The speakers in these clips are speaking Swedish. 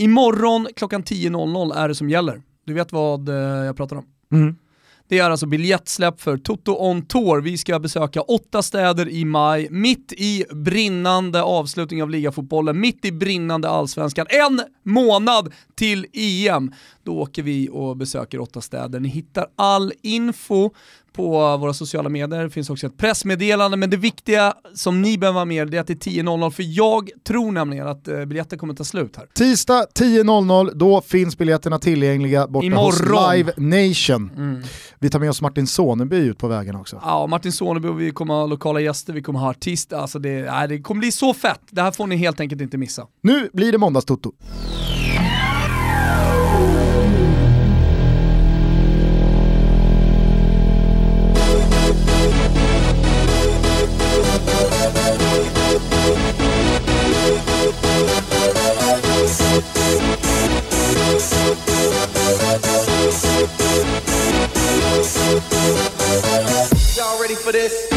Imorgon klockan 10.00 är det som gäller. Du vet vad eh, jag pratar om? Mm. Det är alltså biljettsläpp för Toto on Tour. Vi ska besöka åtta städer i maj, mitt i brinnande avslutning av ligafotbollen, mitt i brinnande allsvenskan. En månad till EM. Då åker vi och besöker åtta städer. Ni hittar all info på våra sociala medier. Det finns också ett pressmeddelande, men det viktiga som ni behöver vara med är att det är 10.00, för jag tror nämligen att eh, biljetter kommer ta slut här. Tisdag 10.00, då finns biljetterna tillgängliga borta Imorgon. hos Live Nation. Vi tar med oss Martin Soneby ut på vägen också. Ja, Martin Soneby och vi kommer ha lokala gäster, vi kommer ha artister, alltså det, nej, det kommer bli så fett. Det här får ni helt enkelt inte missa. Nu blir det måndagstoto. For this?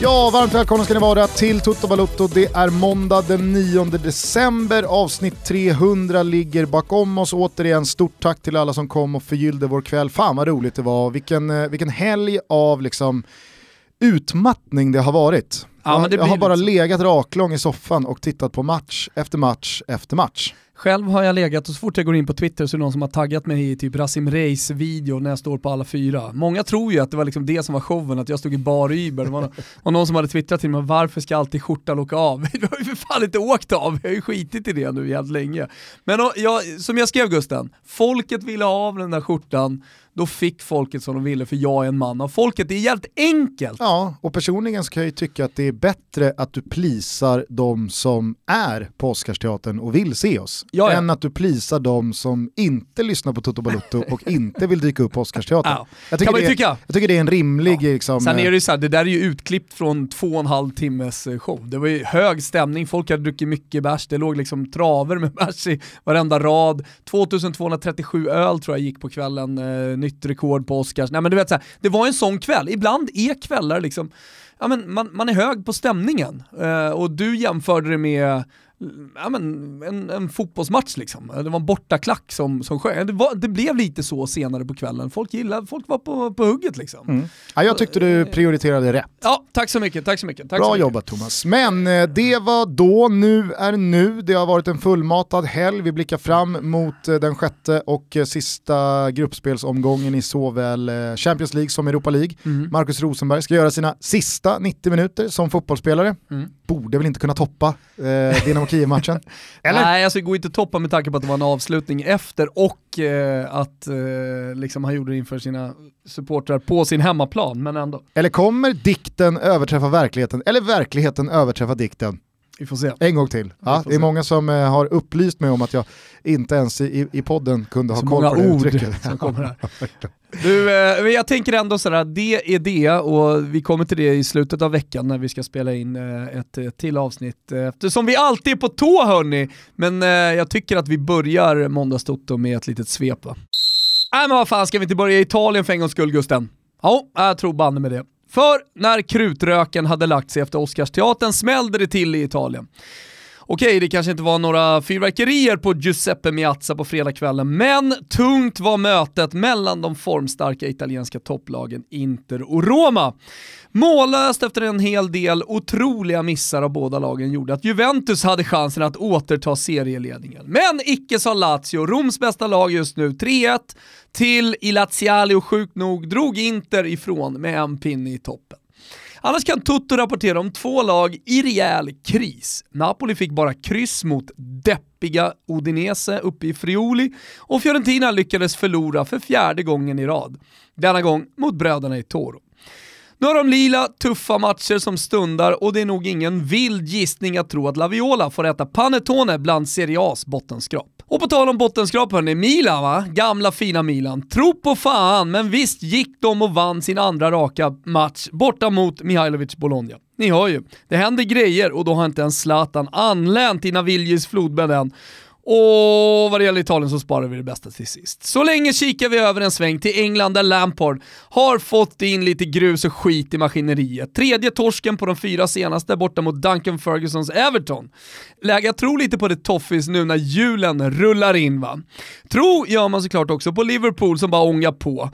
Ja, varmt välkomna ska ni vara till Toto Balutto. Det är måndag den 9 december, avsnitt 300 ligger bakom oss. Återigen, stort tack till alla som kom och förgyllde vår kväll. Fan vad roligt det var, vilken, eh, vilken helg av liksom utmattning det har varit. Ja, jag har bara legat raklång i soffan och tittat på match efter match efter match. Själv har jag legat och så fort jag går in på Twitter så är det någon som har taggat mig i typ Rasim Reis video när jag står på alla fyra. Många tror ju att det var liksom det som var showen, att jag stod i bar Uber. Det var, var någon som hade twittrat till mig, varför ska alltid skjortan åka av? Det har ju för fan inte åkt av, jag har ju skitit i det nu jävligt länge. Men och, jag, som jag skrev Gusten, folket ville ha av den där skjortan, då fick folket som de ville för jag är en man av folket. Det är jävligt enkelt. Ja, och personligen så kan jag ju tycka att det är bättre att du plisar de som är på Oscarsteatern och vill se oss, Ja, ja. än att du plisar de som inte lyssnar på Toto Balutto och inte vill dyka upp på Oscarsteatern. Ja. Jag, Kan tycker man ju det, tycka. jag tycker det är en rimlig liksom, Sen är eh, det ju så här, det där är ju utklippt från två och en halv timmes eh, show. Det var ju hög stämning, folk hade druckit mycket bärs, det låg liksom traver med bärs i varenda rad. 2237 öl tror jag gick på kvällen, eh, nytt rekord på Oscars. Nej men du vet så här, det var en sån kväll. Ibland är kvällar liksom, ja men man, man är hög på stämningen. Eh, och du jämförde det med Ja, men en, en fotbollsmatch liksom. Det var en bortaklack som, som sjöng. Det, var, det blev lite så senare på kvällen. Folk gillade, folk var på, på hugget liksom. mm. ja, jag tyckte du prioriterade rätt. Ja, tack så mycket, tack så mycket. Tack så Bra mycket. jobbat Thomas. Men eh, det var då, nu är nu. Det har varit en fullmatad helg. Vi blickar fram mot eh, den sjätte och eh, sista gruppspelsomgången i såväl eh, Champions League som Europa League. Mm. Marcus Rosenberg ska göra sina sista 90 minuter som fotbollsspelare. Mm. Borde väl inte kunna toppa eh, Dynamo Kiev-matchen. Eller? Nej, alltså det går inte att toppa med tanke på att det var en avslutning efter och eh, att eh, liksom han gjorde det inför sina supportrar på sin hemmaplan, men ändå. Eller kommer dikten överträffa verkligheten? Eller verkligheten överträffa dikten? Vi får se. En gång till. Ja, det är se. många som eh, har upplyst mig om att jag inte ens i, i podden kunde ha Så koll på det ord uttrycket. som kommer här. Du, eh, jag tänker ändå sådär, det är det och vi kommer till det i slutet av veckan när vi ska spela in eh, ett, ett till avsnitt. eh, Eftersom vi alltid är på tå hörni, men eh, jag tycker att vi börjar Måndagstoto med ett litet svep va. Nej men vad fan, ska vi inte börja i Italien för en gångs skull Gusten? Ja, jag tror banne med det. För när krutröken hade lagt sig efter Oscarsteatern smällde det till i Italien. Okej, det kanske inte var några fyrverkerier på Giuseppe Miazza på fredagskvällen, men tungt var mötet mellan de formstarka italienska topplagen Inter och Roma. Mållöst efter en hel del otroliga missar av båda lagen gjorde att Juventus hade chansen att återta serieledningen. Men icke sa Lazio, Roms bästa lag just nu, 3-1 till i och sjukt nog drog Inter ifrån med en pinne i toppen. Annars kan Toto rapportera om två lag i rejäl kris. Napoli fick bara kryss mot deppiga Udinese uppe i Friuli och Fiorentina lyckades förlora för fjärde gången i rad. Denna gång mot bröderna i Toro. Nu har de lila tuffa matcher som stundar och det är nog ingen vild gissning att tro att Laviola får äta panettone bland Serie A's bottenskrap. Och på tal om bottenskrap hörni, Milan va? Gamla fina Milan. Tro på fan, men visst gick de och vann sin andra raka match borta mot Mihailovic Bologna. Ni hör ju, det händer grejer och då har inte ens Zlatan anlänt i Naviljis flodbädd än. Och vad det gäller Italien så sparar vi det bästa till sist. Så länge kikar vi över en sväng till England där Lampard har fått in lite grus och skit i maskineriet. Tredje torsken på de fyra senaste borta mot Duncan Fergusons Everton. Läge att tro lite på det toffis nu när julen rullar in va. Tro gör man såklart också på Liverpool som bara ångar på.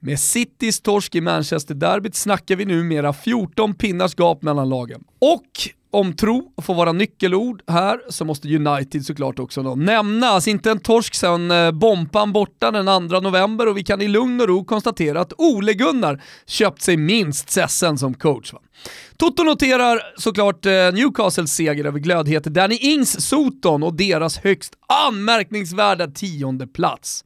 Med Citys torsk i Manchester-derbyt snackar vi numera 14 pinnars gap mellan lagen. Och om tro får vara nyckelord här så måste United såklart också då nämnas. Inte en torsk sen eh, Bompan borta den 2 november och vi kan i lugn och ro konstatera att Ole Gunnar köpt sig minst Sessen som coach. Va? Toto noterar såklart eh, Newcastles seger över glödheter Danny Ings Soton och deras högst anmärkningsvärda tionde plats.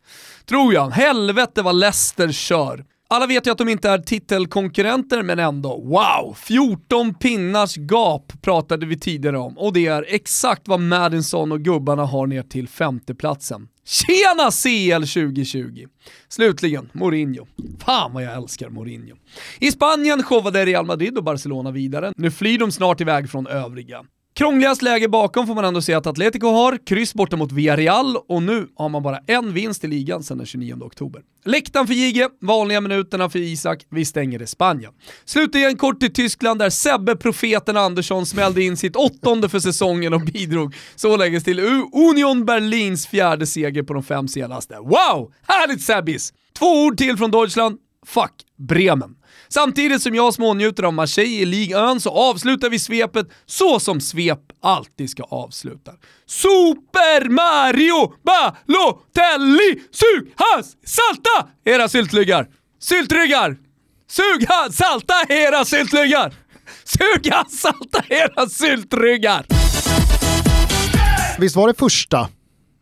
Tror jag. Helvete vad Leicester kör. Alla vet ju att de inte är titelkonkurrenter, men ändå. Wow! 14 pinnars gap pratade vi tidigare om och det är exakt vad Madison och gubbarna har ner till femteplatsen. Tjena CL 2020! Slutligen, Mourinho. Fan vad jag älskar Mourinho. I Spanien showade Real Madrid och Barcelona vidare. Nu flyr de snart iväg från övriga. Krångligast läge bakom får man ändå se att Atletico har, kryss borta mot Villarreal och nu har man bara en vinst i ligan sedan den 29 oktober. Läktaren för Jige, vanliga minuterna för Isak, vi stänger i Spanien. Slutligen kort till Tyskland där Sebbe Profeten Andersson smällde in sitt åttonde för säsongen och bidrog således till Union Berlins fjärde seger på de fem senaste. Wow! Härligt Sebbis! Två ord till från Deutschland, fuck Bremen. Samtidigt som jag smånjuter av Marseille i Ligue 1 så avslutar vi svepet så som svep alltid ska avsluta. Super Mario Balotelli! Sug hans salta era syltryggar! Syltryggar! Sug hans salta era syltryggar! Sug hans salta era syltryggar! Visst var det första?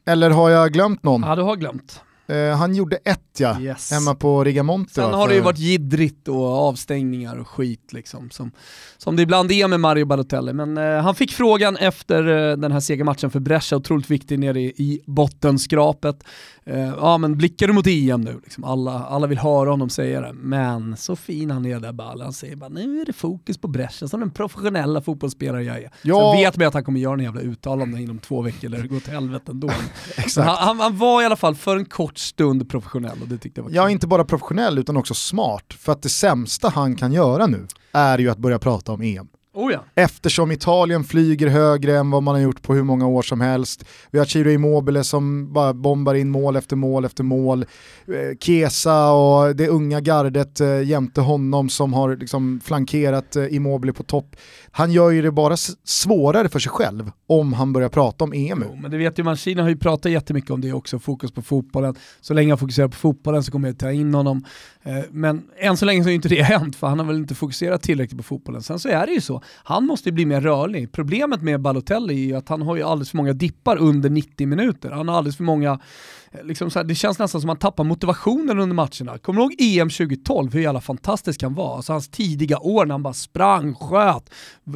Eller har jag glömt någon? Ja, du har glömt. Eh, han gjorde ett ja, Yes. hemma på Rigamonte. Sen har det ju för- varit jiddrigt och avstängningar och skit liksom, som, som det ibland är med Mario Balotelli. Men eh, han fick frågan efter eh, den här segermatchen för Brescia, otroligt viktig nere i, i bottenskrapet. Eh, ja men blickar du mot EM nu? Liksom, alla, alla vill höra honom säga det. Men så fin han är där Ball. Han säger bara nu är det fokus på Brescia som den professionella fotbollsspelare jag är. Ja. Sen vet man att han kommer göra en jävla uttalande inom två veckor där det går till helvete ändå. Han, han, han var i alla fall för en kort stund professionell och det tyckte jag var Ja, kul. inte bara professionell utan också smart. För att det sämsta han kan göra nu är ju att börja prata om EM. Oh ja. Eftersom Italien flyger högre än vad man har gjort på hur många år som helst. Vi har Ciro Immobile som bara bombar in mål efter mål efter mål. Eh, Chiesa och det unga gardet eh, jämte honom som har liksom flankerat eh, Immobile på topp. Han gör ju det bara svårare för sig själv om han börjar prata om EM Jo, men det vet ju Mancini har ju pratat jättemycket om det också, fokus på fotbollen. Så länge han fokuserar på fotbollen så kommer jag ta in honom. Eh, Men än så länge så är inte det hänt, för han har väl inte fokuserat tillräckligt på fotbollen. Sen så är det ju så, han måste ju bli mer rörlig. Problemet med Balotelli är ju att han har ju alldeles för många dippar under 90 minuter. Han har alldeles för många, liksom så här, det känns nästan som att han tappar motivationen under matcherna. Kommer du ihåg EM 2012, hur jävla fantastisk han var? Alltså hans tidiga år när han bara sprang, sköt,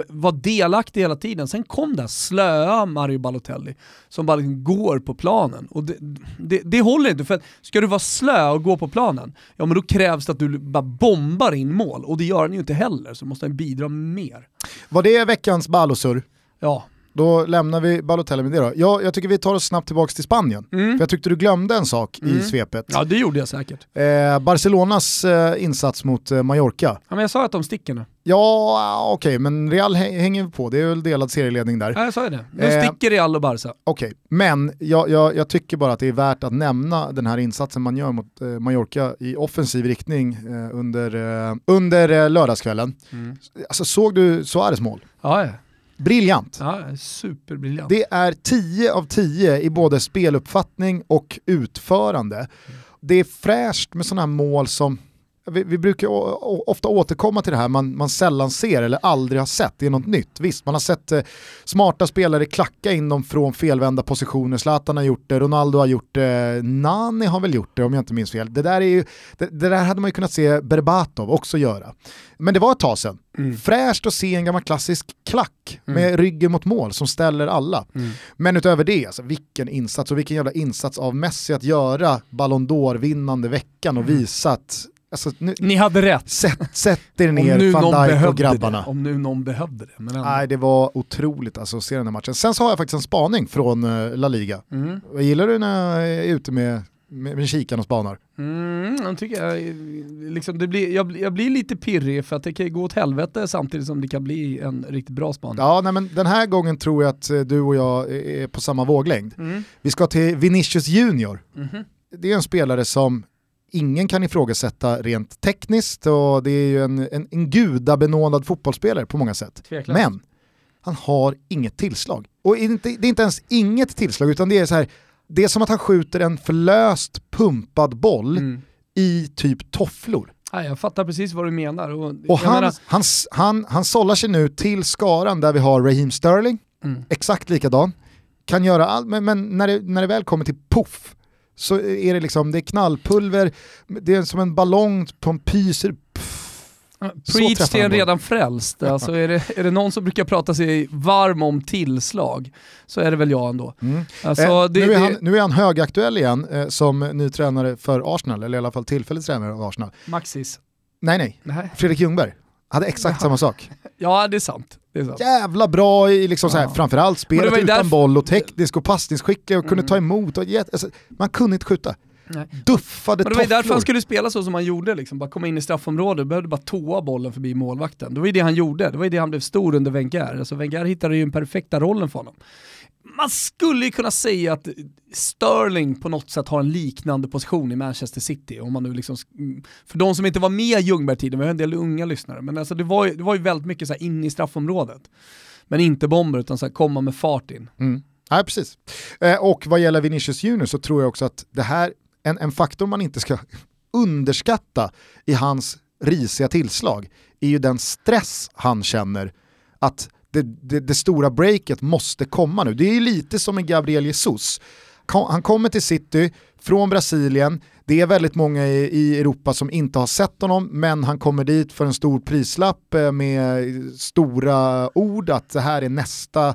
var delaktig hela tiden. Sen kom det här slöa Mario Balotelli som bara liksom går på planen. Och det, det, det håller inte, för ska du vara slö och gå på planen, ja men då krävs det att du bara bombar in mål. Och det gör han ju inte heller, så måste han bidra mer. Var det veckans Balosur? Ja, Då lämnar vi Balotelli med det då. Ja, jag tycker vi tar oss snabbt tillbaka till Spanien. För jag tyckte du glömde en sak i svepet. ja det gjorde jag säkert. Eh, Barcelonas eh, insats mot eh, Mallorca. Ja, men jag sa att de sticker nu. Ja, okej, men Real hä- hänger på. Det är väl delad serieledning där. Ja, jag sa ju det. Nu Eh. sticker Real och Barca. Okej, men jag, jag, jag tycker bara att det är värt att nämna den här insatsen man gör mot eh, Mallorca i offensiv riktning eh, under, under lördagskvällen. Alltså såg du Suarez mål? Ja, ja. Briljant! ja superbriljant. Det är 10 av 10 i både speluppfattning och utförande. Det är fräscht med sådana här mål som, vi, vi brukar ofta återkomma till det här man, man sällan ser eller aldrig har sett, det är något nytt. Visst, man har sett eh, smarta spelare klacka in dem från felvända positioner, Zlatan har gjort det, Ronaldo har gjort det, Nani har väl gjort det om jag inte minns fel. Det där, är ju, det, det där hade man ju kunnat se Berbatov också göra. Men det var ett tag sedan. Fräscht att se en gammal klassisk klack med ryggen mot mål som ställer alla. Men utöver det, alltså, vilken insats och vilken jävla insats av Messi att göra Ballon d'Or-vinnande veckan och visa att Alltså, nu, Ni hade rätt. sätt, sätt er ner van Dijk och grabbarna. det. Om nu någon behövde det. Men ändå. Nej, det var otroligt alltså, att se den här matchen. Sen så har jag faktiskt en spaning från eh, La Liga. Mm. Jag gillar du när jag är ute med, med, med kikaren och spanar? Mm, jag tycker jag, liksom det blir, jag, jag blir lite pirrig för att det kan gå åt helvete samtidigt som det kan bli en riktigt bra spaning. Ja, nej, men den här gången tror jag att eh, du och jag är på samma våglängd. Mm. Vi ska till Vinicius Junior. Mhm. Det är en spelare som ingen kan ifrågasätta rent tekniskt och det är ju en, en, en gudabenådad fotbollsspelare på många sätt. Tveklöst. Men han har inget tillslag. Och inte, det är inte ens inget tillslag utan det är så här, det är som att han skjuter en förlöst pumpad boll Mm. i typ tofflor. Nej, jag fattar precis vad du menar. Och, Och han, menar, han, han, han sållar sig nu till skaran där vi har Raheem Sterling, mm. exakt likadan. Kan göra allt, men, men när, det, när det väl kommer till puff så är det liksom, det är knallpulver, det är som en ballong på en pyser. Preach till en redan frälst. Alltså är, det, är det någon som brukar prata sig varm om tillslag så är det väl jag ändå. Mm. Alltså, Eh, det, nu, är han, nu är han högaktuell igen eh, som ny tränare för Arsenal, eller i alla fall tillfällig tränare av Arsenal. Maxis. Nej nej, Nej. Fredrik Ljungberg hade exakt samma sak. Ja, det är sant. Det är sant. Jävla bra i liksom så här, Ja. framförallt spelet utan därför- boll och teknisk och passningsskicklig och kunde Mm. ta emot. Och, get- alltså, man kunde inte skjuta. Nej. Duffade Men det var ju därför tofflor. han skulle spela så som han gjorde, liksom. bara komma in i straffområdet, behövde bara tåa bollen förbi målvakten. Det var ju det han gjorde, det var ju det han blev stor under Wenger. Alltså Wenger hittade ju den perfekta rollen för honom. Man skulle ju kunna säga att Sterling på något sätt har en liknande position i Manchester City. Om man nu liksom, mm, för de som inte var med i Ljungberg-tiden, vi har en del unga lyssnare, men alltså det, var ju, det var ju väldigt mycket så här in i straffområdet. Men inte bomber, utan så här komma med fart in. Mm. Ja, precis. Eh, och vad gäller Vinicius Junior så tror jag också att det här, en, en faktor man inte ska underskatta i hans risiga tillslag, är ju den stress han känner att det, det, det stora breaket måste komma nu. Det är ju lite som med Gabriel Jesus. Han kommer till City från Brasilien, det är väldigt många i, i Europa som inte har sett honom, men han kommer dit för en stor prislapp eh, med stora ord att det här är nästa eh,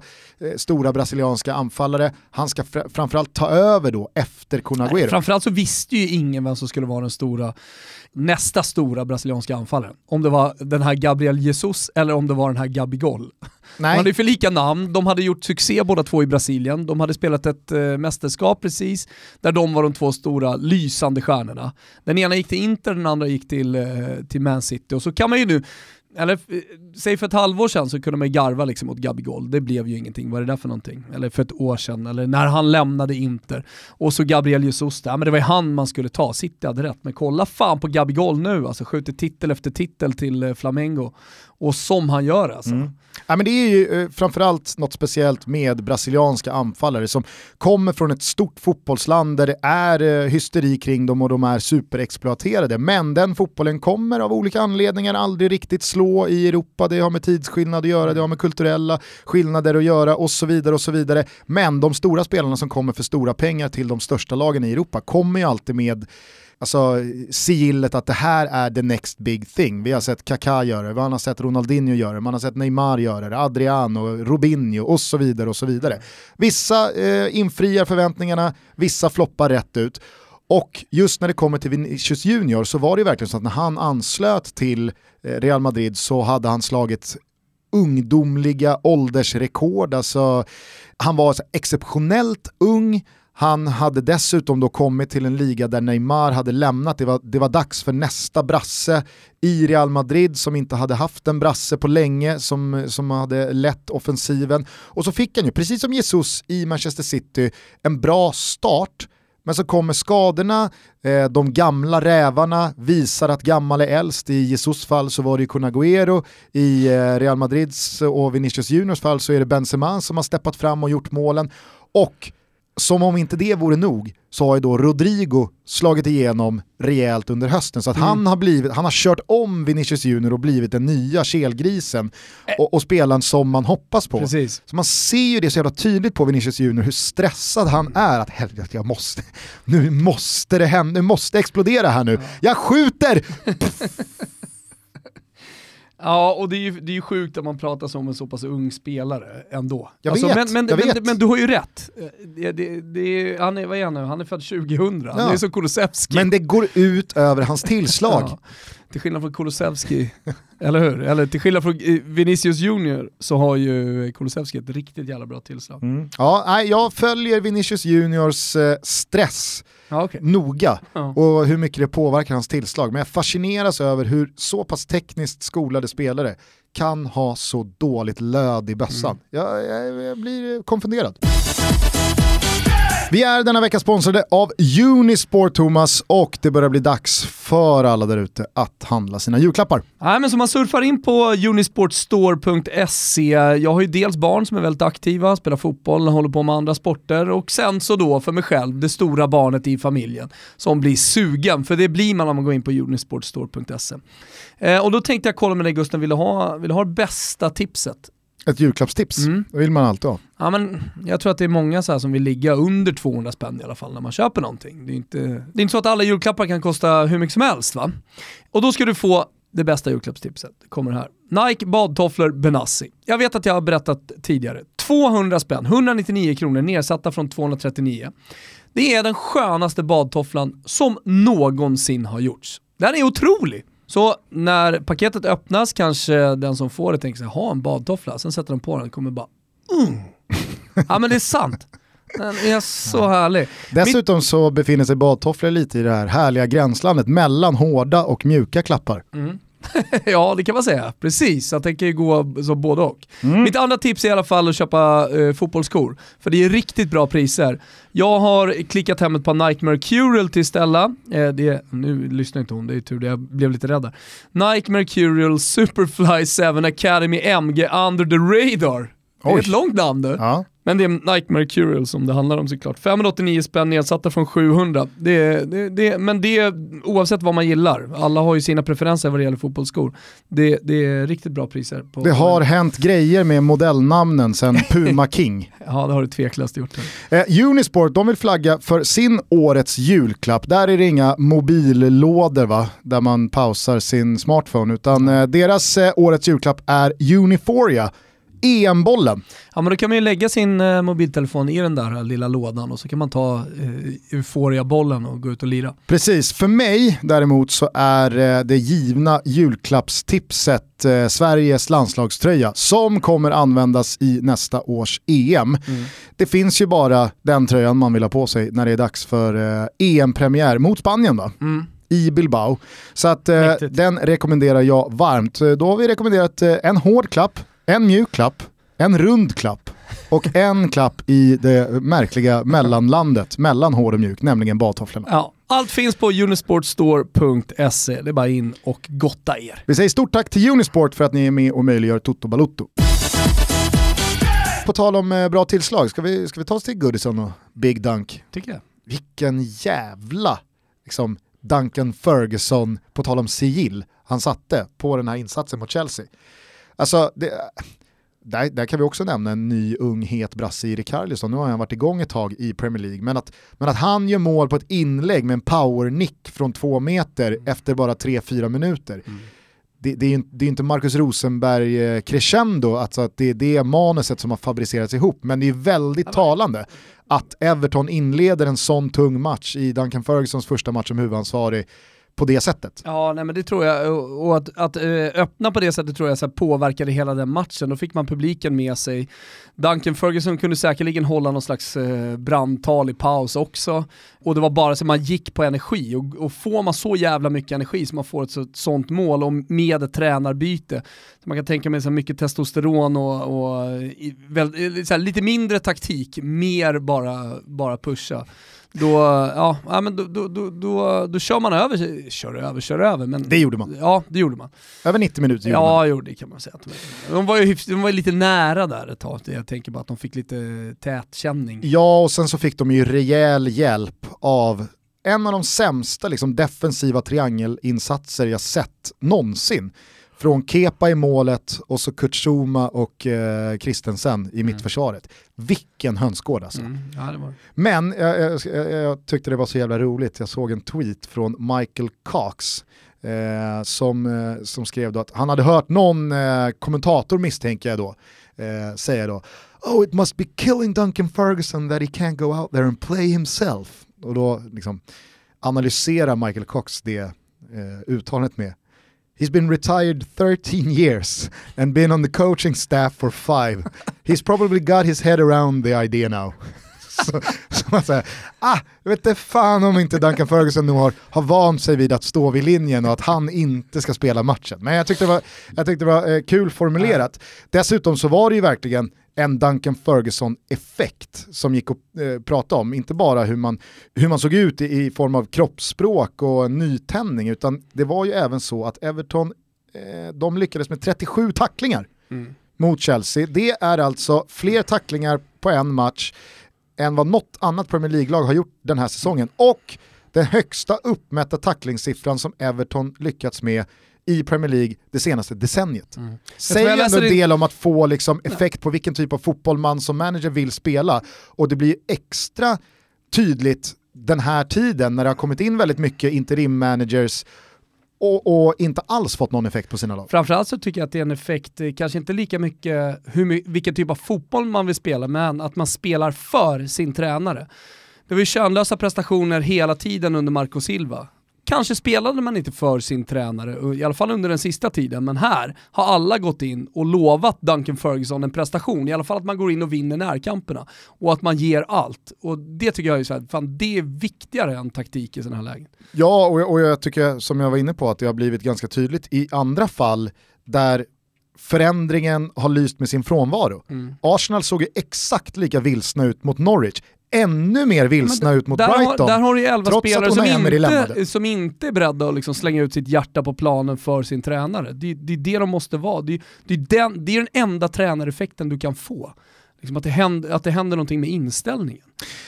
stora brasilianska anfallare. Han ska fr- framförallt ta över då efter Conaguero. Nej, Framförallt så visste ju ingen vem som skulle vara den stora, nästa stora brasilianska anfallaren. Om det var den här Gabriel Jesus eller om det var den här Gabigol. De Nej, hade ju för lika namn, de hade gjort succé båda två i Brasilien, de hade spelat ett eh, mästerskap precis, där de var de två stora lysande stjärnorna. Den ena gick till Inter, den andra gick till, eh, till Man City. Och så kan man ju nu, eller eh, säg för ett halvår sedan så kunde man ju garva liksom mot Gabigol, det blev ju ingenting, vad är det där för någonting? Eller för ett år sedan, eller när han lämnade Inter. Och så Gabriel Jesus, där, men det var ju han man skulle ta, City hade rätt. Men kolla fan på Gabigol nu, alltså skjuter titel efter titel till eh, Flamengo. Och som han gör alltså. Mm. Ja, men det är ju eh, framförallt något speciellt med brasilianska anfallare som kommer från ett stort fotbollsland där det är eh, hysteri kring dem och de är superexploaterade. Men den fotbollen kommer av olika anledningar aldrig riktigt slå i Europa. Det har med tidsskillnad att göra, det har med kulturella skillnader att göra och så vidare. och så vidare. Men de stora spelarna som kommer för stora pengar till de största lagen i Europa kommer ju alltid med Alltså sigillet att det här är the next big thing. Vi har sett Kaká göra det, man har sett Ronaldinho göra det, man har sett Neymar göra det, Adriano, Robinho och så vidare. och så vidare. Vissa eh, infriar förväntningarna, vissa floppar rätt ut. Och just när det kommer till Vinicius Junior så var det ju verkligen så att när han anslöt till eh, Real Madrid så hade han slagit ungdomliga åldersrekord. Alltså, han var exceptionellt ung, han hade dessutom då kommit till en liga där Neymar hade lämnat, det var, det var dags för nästa brasse i Real Madrid som inte hade haft en brasse på länge, som, som hade lett offensiven. Och så fick han ju, precis som Jesus i Manchester City, en bra start, men så kommer skadorna, eh, de gamla rävarna visar att gammal är äldst. I Jesus fall så var det ju Kun i eh, Real Madrids och Vinicius Juniors fall så är det Benzema som har steppat fram och gjort målen. Och som om inte det vore nog så har ju då Rodrigo slagit igenom rejält under hösten. Så att Mm. han, har blivit, han har kört om Vinicius Junior och blivit den nya kelgrisen och, och spelaren som man hoppas på. Precis. Så man ser ju det så jävla tydligt på Vinicius Junior hur stressad han är att helvete jag måste, nu måste det hända, nu måste explodera här nu. Jag skjuter! Ja, och det är ju, det är ju sjukt att man pratar som en så pass ung spelare ändå. Jag vet, men, men, jag men, vet. men du har ju rätt. Det, det, det är, han, är, vad är han nu? han är född 2000, han Ja. är som Kulusevski. Men det går ut över hans tillslag. Ja. Till skillnad från Kulusevski, eller hur? Eller till skillnad från eh, Vinicius Junior så har ju Kulusevski ett riktigt jävla bra tillslag. Mm. Ja, nej, jag följer Vinicius Juniors eh, stress Ja, okej. noga Ja. och hur mycket det påverkar hans tillslag. Men jag fascineras över hur så pass tekniskt skolade spelare kan ha så dåligt löd i bössan. Jag, jag, jag blir konfunderad. Vi är denna vecka sponsrade av Unisport Thomas och det börjar bli dags för alla där ute att handla sina julklappar. Nej, men så man surfar in på unisportstore.se. Jag har ju dels barn som är väldigt aktiva, spelar fotboll, håller på med andra sporter och sen så då för mig själv, det stora barnet i familjen som blir sugen, för det blir man om man går in på unisportstore.se. Eh, och då tänkte jag kolla med dig Gusten, vill du ha, vill du ha det bästa tipset? Ett julklappstips, Mm. det vill man alltid ha. Ja, men jag tror att det är många så som vill ligga under 200 spänn i alla fall när man köper någonting. Det är inte, det är inte så att alla julklappar kan kosta hur mycket som helst va? Och då ska du få det bästa julklappstipset. Kommer här. Nike badtofflor Benassi. Jag vet att jag har berättat tidigare. 200 spänn, 199 kronor nedsatta från 239. Det är den skönaste badtofflan som någonsin har gjorts. Den är otrolig. Så när paketet öppnas kanske den som får det tänker sig, ha en badtoffla, sen sätter de på den och kommer bara mm. Ja men det är sant. Den är så härlig. Dessutom så befinner sig badtofflor lite i det här härliga gränslandet mellan hårda och mjuka klappar. ja det kan man säga, precis. Jag tänker gå så både och. Mm. Mitt andra tips är i alla fall att köpa eh, fotbollsskor. För det är riktigt bra priser. Jag har klickat hem ett par Nike Mercurial till Stella. Eh, det, nu lyssnar inte hon, det är tur det, jag blev lite rädd där. Nike Mercurial Superfly 7 Academy MG Under the Radar. Det är ett långt namn du. Ja. Men det är Nike Mercurial som det handlar om såklart. 589 spänn nedsatta från 700. Det, det, det, men det oavsett vad man gillar. Alla har ju sina preferenser vad det gäller fotbollsskor. Det, det är riktigt bra priser. På, Det har hänt grejer med modellnamnen sen Puma King. Ja, det har du tveklöst gjort. Eh, Unisport de vill flagga för sin årets julklapp. Där är det inga mobillådor va, där man pausar sin smartphone, utan eh, deras eh, årets julklapp är Uniforia, EM-bollen. Ja, men då kan man ju lägga sin eh, mobiltelefon i den där lilla lådan och så kan man ta eh, Euphoria-bollen och gå ut och lira. Precis, för mig däremot så är eh, det givna julklappstipset eh, Sveriges landslagströja som kommer användas i nästa års EM. Det finns ju bara den tröjan man vill ha på sig när det är dags för eh, EM-premiär mot Spanien va? Mm. i Bilbao. Så att eh, den rekommenderar jag varmt. Eh, Då har vi rekommenderat eh, en hård klapp, en mjuk klapp, en rund klapp och en klapp i det märkliga mellanlandet mellan hård och mjuk, nämligen badtofflorna. Ja, allt finns på unisportstore.se. Det är bara in och gotta er. Vi säger stort tack till Unisport för att ni är med och möjliggör Toto Balutto. På tal om eh, bra tillslag, ska vi, ska vi ta oss till Goodison och Big Dunk? Tycker jag. Vilken jävla liksom, Duncan Ferguson, på tal om sigill, han satte på den här insatsen mot Chelsea. Alltså, det, där, där kan vi också nämna en ny ung het brasse i Rikarlisson. Nu har han varit igång ett tag i Premier League, men att, men att han gör mål på ett inlägg med en powernick från två meter efter bara tre fyra minuter. Det, det, är det är inte Marcus Rosenberg eh, crescendo, alltså att det är det manuset som har fabricerats ihop, men det är väldigt talande att Everton inleder en sån tung match i Duncan Fergusons första match som huvudansvarig på det sättet. Ja, nej, men det tror jag. Och att, att eh, öppna på det sättet tror jag så här, påverkade hela den matchen. Då fick man publiken med sig. Duncan Ferguson kunde säkerligen hålla någon slags eh, brandtal i paus också. Och det var bara så man gick på energi. Och, och får man så jävla mycket energi som man får ett så, sånt mål och med ett tränarbyte. Så man kan tänka mig så mycket testosteron och, och eh, i, väl, så här, lite mindre taktik, mer bara, bara pusha. Då, ja, ja, men då, då, då, då, då kör man över, kör över, kör över. Men, Det gjorde man. Ja, det gjorde man. Över 90 minuter gjorde man. Ja, det kan man säga. de- var ju hyfs, de var lite nära där ett tag. Jag tänker bara att de fick lite tätkänning. Ja, och sen så fick de ju rejäl hjälp av en av de sämsta liksom, defensiva triangelinsatser jag sett någonsin. Från Kepa i målet och så Kurt Zouma och eh, Christensen i mittförsvaret. Vilken hönsgård alltså. Mm, ja, det var. Men jag, jag, jag, jag tyckte det var så jävla roligt, jag såg en tweet från Michael Cox, eh, som, eh, som skrev då att han hade hört någon eh, kommentator misstänker jag då, eh, säga då Oh it must be killing Duncan Ferguson that he can't go out there and play himself. Och då liksom analyserar Michael Cox det eh, uttalandet med He's been retired 13 years and been on the coaching staff for five. He's probably got his head around the idea now. så, så man säger, ah, jag vet inte fan om inte Duncan Ferguson nu har, har vant sig vid att stå vid linjen och att han inte ska spela matchen. Men jag tyckte det var, jag tyckte det var eh, kul formulerat. Dessutom så var det ju verkligen en Duncan Ferguson-effekt som gick att eh, prata om. Inte bara hur man, hur man såg ut i, i form av kroppsspråk och nytändning, utan det var ju även så att Everton, eh, de lyckades med 37 tacklingar mm. mot Chelsea. Det är alltså fler tacklingar på en match än vad något annat Premier League-lag har gjort den här säsongen. Och den högsta uppmätta tacklingssiffran som Everton lyckats med i Premier League det senaste decenniet. Mm. Säger ändå en del om att få liksom effekt på vilken typ av fotboll man som manager vill spela. Och det blir extra tydligt den här tiden när det har kommit in väldigt mycket interim managers och, och, inte alls fått någon effekt på sina lag. Framförallt så tycker jag att det är en effekt, eh, kanske inte lika mycket hur, vilken typ av fotboll man vill spela, men att man spelar för sin tränare. Det var ju könlösa prestationer hela tiden under Marco Silva. Kanske spelade man inte för sin tränare, i alla fall under den sista tiden, men här har alla gått in och lovat Duncan Ferguson en prestation, i alla fall att man går in och vinner närkamperna och att man ger allt. Och det tycker jag är så här, fan det är viktigare än taktik i sådana här lägen. Ja, och, och jag tycker som jag var inne på att det har blivit ganska tydligt i andra fall där förändringen har lyst med sin frånvaro. Mm. Arsenal såg ju exakt lika vilsna ut mot Norwich ännu mer vilsna ut mot där Brighton. Har, där har du ju elva spelare som inte, som inte är beredda att liksom slänga ut sitt hjärta på planen för sin tränare. Det, det är det de måste vara. Det, det, är den, det är den enda tränareffekten du kan få. Liksom att, det händer, att det händer någonting med inställningen.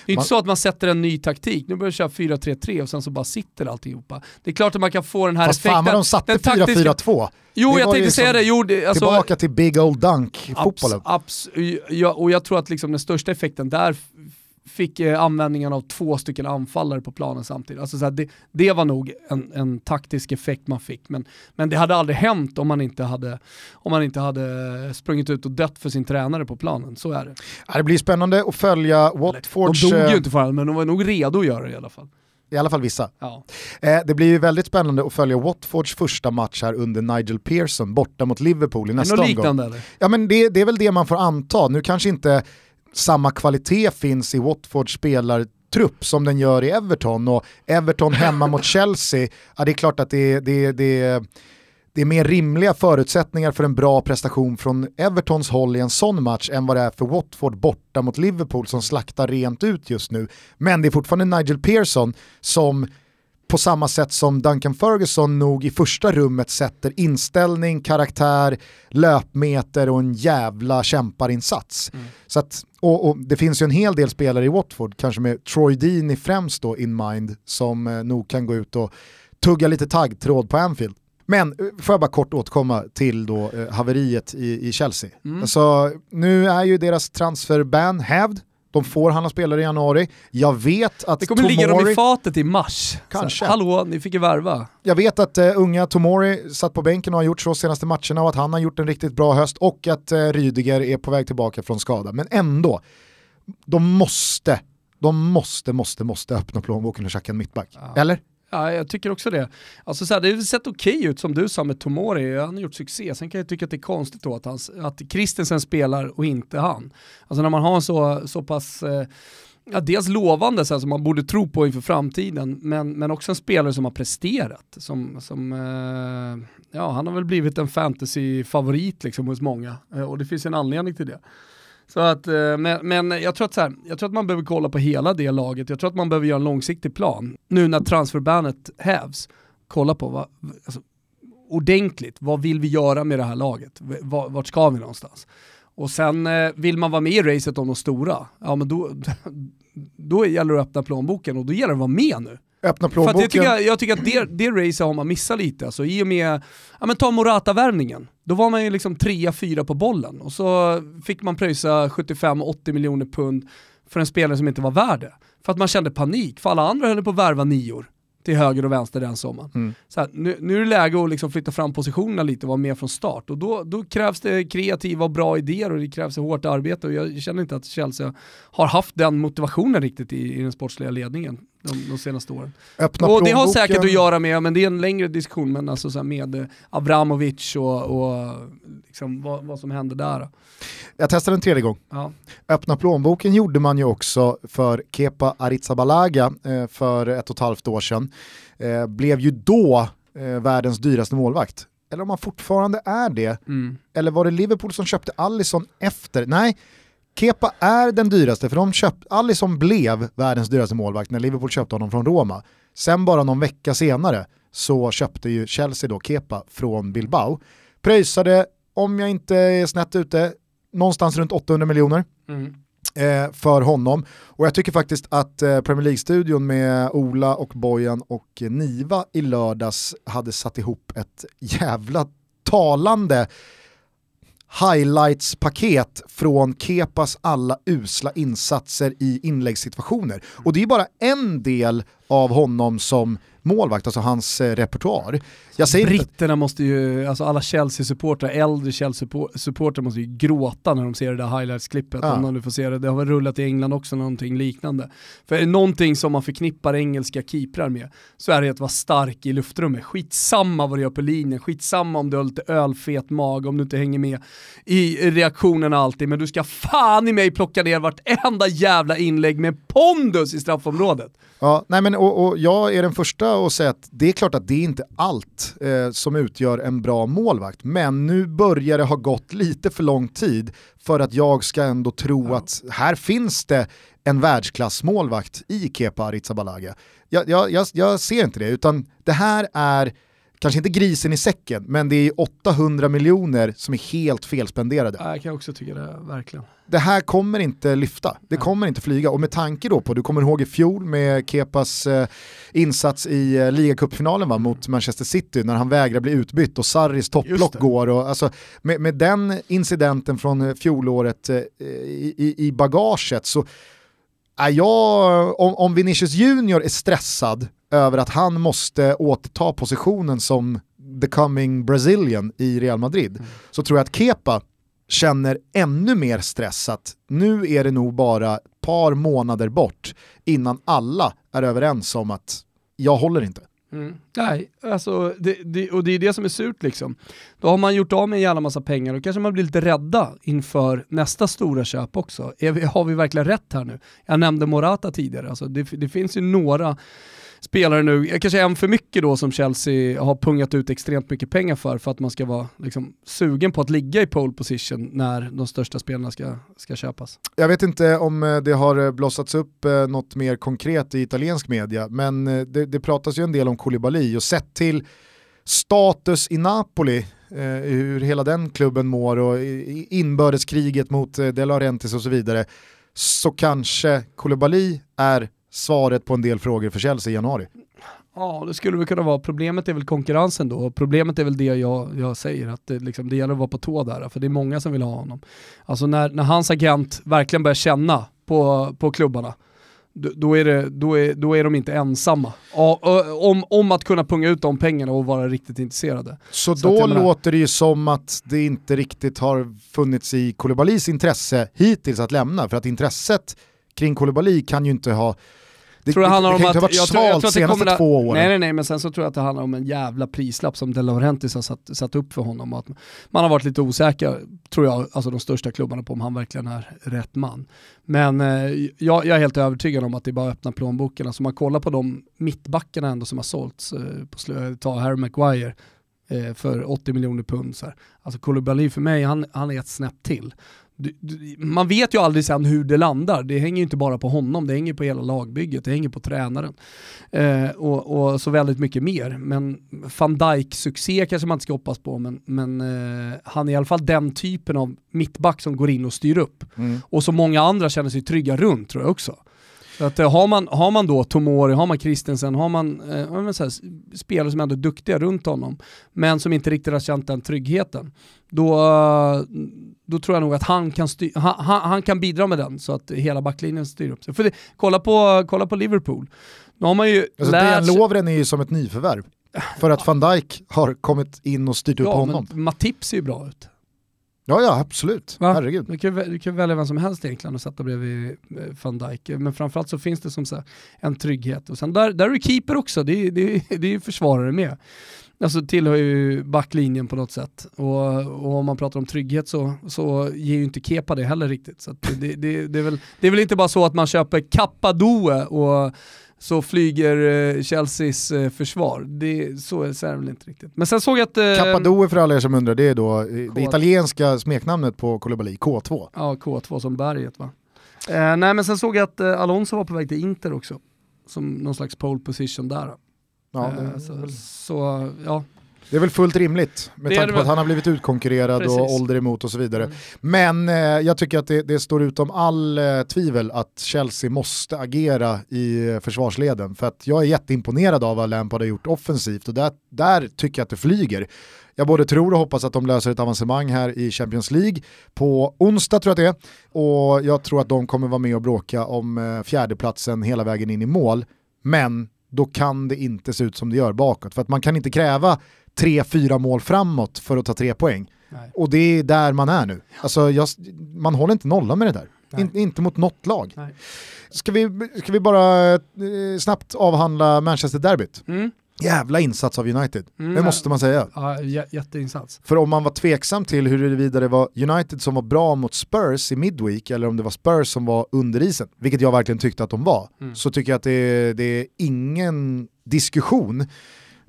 Det är man, inte så att man sätter en ny taktik, nu börjar jag köra 4-3-3 och sen så bara sitter alltihopa. Det är klart att man kan få den här Fast effekten. Fast fan vad de satte 4-4-2. Taktiska... Jo, jag tänkte säga det. Jo, det alltså, tillbaka till big old dunk-fotbollen. Abs, abs, ja, och jag tror att liksom den största effekten där fick eh, användningen av två stycken anfallare på planen samtidigt. Alltså, så här, det, det, var nog en, en, taktisk effekt man fick, men, men det hade aldrig hänt om man, inte hade, om man inte hade sprungit ut och dött för sin tränare på planen. Så är det. det blir spännande att följa Watfords... De dog ju eh, inte för det, men de var nog redo att göra det i alla fall. I alla fall vissa. Ja. Eh, det blir ju väldigt spännande att följa Watfords första match här under Nigel Pearson borta mot Liverpool i nästa omgång. eller? Ja men det, det är väl det man får anta. Nu kanske inte samma kvalitet finns i Watfords spelartrupp som den gör i Everton och Everton hemma mot Chelsea, ja, det är klart att det, det, det, det är mer rimliga förutsättningar för en bra prestation från Evertons håll i en sån match än vad det är för Watford borta mot Liverpool som slaktar rent ut just nu. Men det är fortfarande Nigel Pearson som på samma sätt som Duncan Ferguson nog i första rummet sätter inställning, karaktär, löpmeter och en jävla kämparinsats. Mm. Så att, och, och, det finns ju en hel del spelare i Watford, kanske med Troy Deeney främst då in mind, som eh, nog kan gå ut och tugga lite taggtråd på Anfield. Men eh, får jag bara kort återkomma till då eh, haveriet i, i Chelsea. Mm. Alltså, nu är ju deras transferban hävd, de får handla spelare i januari. Jag vet att Det kommer Tomori... ligga dem i fatet i mars. Kanske. Så, hallå, ni fick ju värva. Jag vet att uh, unga Tomori satt på bänken och har gjort så senaste matcherna och att han har gjort en riktigt bra höst och att uh, Rydiger är på väg tillbaka från skada. Men ändå, de måste, de måste, måste, måste öppna plånboken och tjacka en mittback. Ja. Eller? Ja, jag tycker också det. Alltså så här, det har sett okej okay ut som du sa med Tomori, han har gjort succé. Sen kan jag tycka att det är konstigt då att, han, att Christensen spelar och inte han. Alltså när man har en så, så pass eh, ja, dels lovande så här, som man borde tro på inför framtiden, men, men också en spelare som har presterat. Som, som, eh, ja, han har väl blivit en fantasy-favorit liksom hos många eh, och det finns en anledning till det. Så att, eh, men, men jag, tror att så här, jag tror att man behöver kolla på hela det laget, jag tror att man behöver göra en långsiktig plan. Nu när transferbanet hävs, kolla på vad, alltså, ordentligt, vad vill vi göra med det här laget? Vart ska vi någonstans? Och sen eh, vill man vara med i racet om de stora, ja men då, då gäller det att öppna plånboken och då gäller det att vara med nu. Öppna plånboken. jag, tycker, jag tycker att det, det racet har man missat lite. Alltså, I och med, ja men ta Morata-värvningen. Då var man ju liksom 3-4 på bollen och så fick man pröjsa 75-80 miljoner pund för en spelare som inte var värd det. För att man kände panik, för alla andra höll på att värva nior. till höger och vänster den sommaren. Mm. Så här, nu, nu är det läge att liksom flytta fram positionerna lite och vara med från start. Och då, då krävs det kreativa och bra idéer och det krävs hårt arbete och jag känner inte att Chelsea har haft den motivationen riktigt i, i den sportsliga ledningen de, de senaste åren. Öppna och det har säkert att göra med, men det är en längre diskussion, men alltså så med eh, Abramovic och, och liksom vad, vad som hände där. Jag testade en tredje gång. Ja. Öppna plånboken gjorde man ju också för Kepa Arrizabalaga eh, för ett och ett halvt år sedan. Eh, blev ju då världens dyraste målvakt. Eller om han fortfarande är det. Mm. Eller var det Liverpool som köpte Allison efter? Nej, Kepa är den dyraste för de köpt, Allison blev världens dyraste målvakt när Liverpool köpte honom från Roma. Sen bara någon vecka senare så köpte ju Chelsea då Kepa från Bilbao. Pröjsade, om jag inte är snett ute, någonstans runt 800 miljoner Mm. eh, för honom. Och jag tycker faktiskt att eh, Premier League-studion med Ola och Bojan och eh, Niva i lördags hade satt ihop ett jävla talande highlights-paket från Kepas alla usla insatser i inläggssituationer. Och det är bara en del av honom som målvakt, alltså hans eh, repertoar. Jag säger inte att Britterna måste ju, alltså alla Chelsea-supportrar, äldre Chelsea-supportrar måste ju gråta när de ser det där highlights-klippet. Ja. Om de nu får se det. Det har väl rullat i England också någonting liknande. För någonting som man förknippar engelska keeprar med så är det att vara stark i luftrummet. Skitsamma vad du gör på linjen, skitsamma om du har lite ölfet mage, om du inte hänger med i reaktionerna alltid, men du ska fan i mig plocka ner vartenda jävla inlägg med pondus i straffområdet. Ja, nej men, och, och jag är den första att säga att det är klart att det är inte allt eh, som utgör en bra målvakt, men nu börjar det ha gått lite för lång tid för att jag ska ändå tro att här finns det en världsklassmålvakt i Kepa Arrizabalaga. Jag, jag, jag, jag ser inte det, utan det här är kanske inte grisen i säcken, men det är 800 miljoner som är helt felspenderade Ja, Jag kan också tycka det, verkligen. det här kommer inte lyfta, det kommer inte flyga. Och med tanke då på, du kommer ihåg i fjol med Kepas eh, insats i eh, ligacupfinalen va, mot Manchester City när han vägrar bli utbytt och Sarris topplock går. Och, alltså, med, med den incidenten från eh, fjolåret eh, i, i, i bagaget så är jag, om, om Vinicius Junior är stressad över att han måste återta positionen som the coming Brazilian i Real Madrid Mm. så tror jag att Kepa känner ännu mer stress att nu är det nog bara ett par månader bort innan alla är överens om att jag håller inte. Mm. Nej, alltså, det, det, och det är det som är surt liksom. Då har man gjort av med en jävla massa pengar och kanske man blir lite rädda inför nästa stora köp också. Vi, har vi verkligen rätt här nu? Jag nämnde Morata tidigare, alltså, det, det finns ju några spelare nu, kanske en för mycket då som Chelsea har pungat ut extremt mycket pengar för, för att man ska vara liksom, sugen på att ligga i pole position när de största spelarna ska, ska köpas. Jag vet inte om eh, det har eh, blossats upp eh, något mer konkret i italiensk media, men det, det pratas ju en del om Koulibaly och sett till status i Napoli, hur hela den klubben mår och inbördeskriget mot De Laurentiis och så vidare, så kanske Koulibaly är svaret på en del frågor för Chelsea i januari. Ja, det skulle väl kunna vara. Problemet är väl konkurrensen då. Problemet är väl det jag, jag säger, att det, liksom, det gäller att vara på tå där, för det är många som vill ha honom. Alltså när, när hans agent verkligen börjar känna på, på klubbarna, då, då, är det, då, är, då är de inte ensamma. Och, om, om att kunna punga ut de pengarna och vara riktigt intresserade. Så, Så då menar- låter det ju som att det inte riktigt har funnits i Koulibalys intresse hittills att lämna, för att intresset kring Koulibaly kan ju inte ha det, tror det handlar det, om att, inte ha varit jag tror, jag tror att det senaste två åren. Nej nej nej, men sen så tror jag att det handlar om en jävla prislapp som De Laurentiis har satt, satt upp för honom. Och att man har varit lite osäker, tror jag, alltså de största klubbarna på om han verkligen är rätt man. Men eh, jag, jag är helt övertygad om att det är bara att öppna plånboken. Alltså man kollar på de mittbackarna ändå som har sålts, eh, på slö, ta Harry Maguire eh, för 80 miljoner pund. Så här. Alltså Koulibaly för mig, han, han är ett snäpp till. Man vet ju aldrig sen hur det landar, det hänger ju inte bara på honom, det hänger på hela lagbygget, det hänger på tränaren. Eh, och, och så väldigt mycket mer. Men van Dijk succé kanske man inte ska hoppas på, men, men eh, han är i alla fall den typen av mittback som går in och styr upp. Mm. Och som många andra känner sig trygga runt tror jag också. Så att, eh, har, man, har man då Tomori, har man Christensen, har man eh, så här, spelare som ändå är duktiga runt honom, men som inte riktigt har känt den tryggheten, då, då tror jag nog att han kan, styr, han, han, kan bidra med den så att hela backlinjen styr upp sig. För det, kolla, på, kolla på Liverpool. Nu har man ju alltså, lärt... Lovren är ju som ett nyförvärv. För att van Dijk har kommit in och styrt ja, upp honom. Men Matip ser ju bra ut. Ja, ja absolut. Va? Herregud. Du kan, du kan välja vem som helst egentligen och sätta bredvid eh, van Dijk. Men framförallt så finns det som så en trygghet. Och sen där, där är du keeper också, det är, det, är, det är försvarare med. Alltså tillhör ju backlinjen på något sätt. Och, och, om man pratar om trygghet så, så ger ju inte Kepa det heller riktigt. Så det, det, det, är väl, det är väl inte bara så att man köper Kappadoe och så flyger eh, Chelseas eh, försvar. Det, så är det väl inte riktigt. Men sen såg jag att... Eh, för alla er som undrar, det är då K det italienska smeknamnet på Koulibaly, K2. Ja, K2 som berget va. Eh, nej men sen såg jag att eh, Alonso var på väg till Inter också. Som någon slags pole position där. Ja, eh, så, så, ja, det är väl fullt rimligt med tanke på att han har blivit utkonkurrerad Precis. och ålder emot och så vidare. Mm. Men eh, jag tycker att det, det, står utom all eh, tvivel att Chelsea måste agera i eh, försvarsleden. För att jag är jätteimponerad av vad Lampard har gjort offensivt och där, där tycker jag att det flyger. Jag både tror och hoppas att de löser ett avancemang här i Champions League på onsdag tror jag det är. Och jag tror att de kommer vara med och bråka om eh, fjärdeplatsen hela vägen in i mål. Men då kan det inte se ut som det gör bakåt. För att man kan inte kräva tre, fyra mål framåt för att ta tre poäng. Nej. Och det är där man är nu. Alltså, jag, man håller inte nolla med det där. In, inte mot något lag. Ska vi, ska vi bara eh, snabbt avhandla Manchester-derbyt? Mm. Jävla insats av United, mm, det måste man säga. Ja, jätteinsats. För om man var tveksam till huruvida det var United som var bra mot Spurs i Midweek eller om det var Spurs som var under isen, vilket jag verkligen tyckte att de var, mm. så tycker jag att det, det är ingen diskussion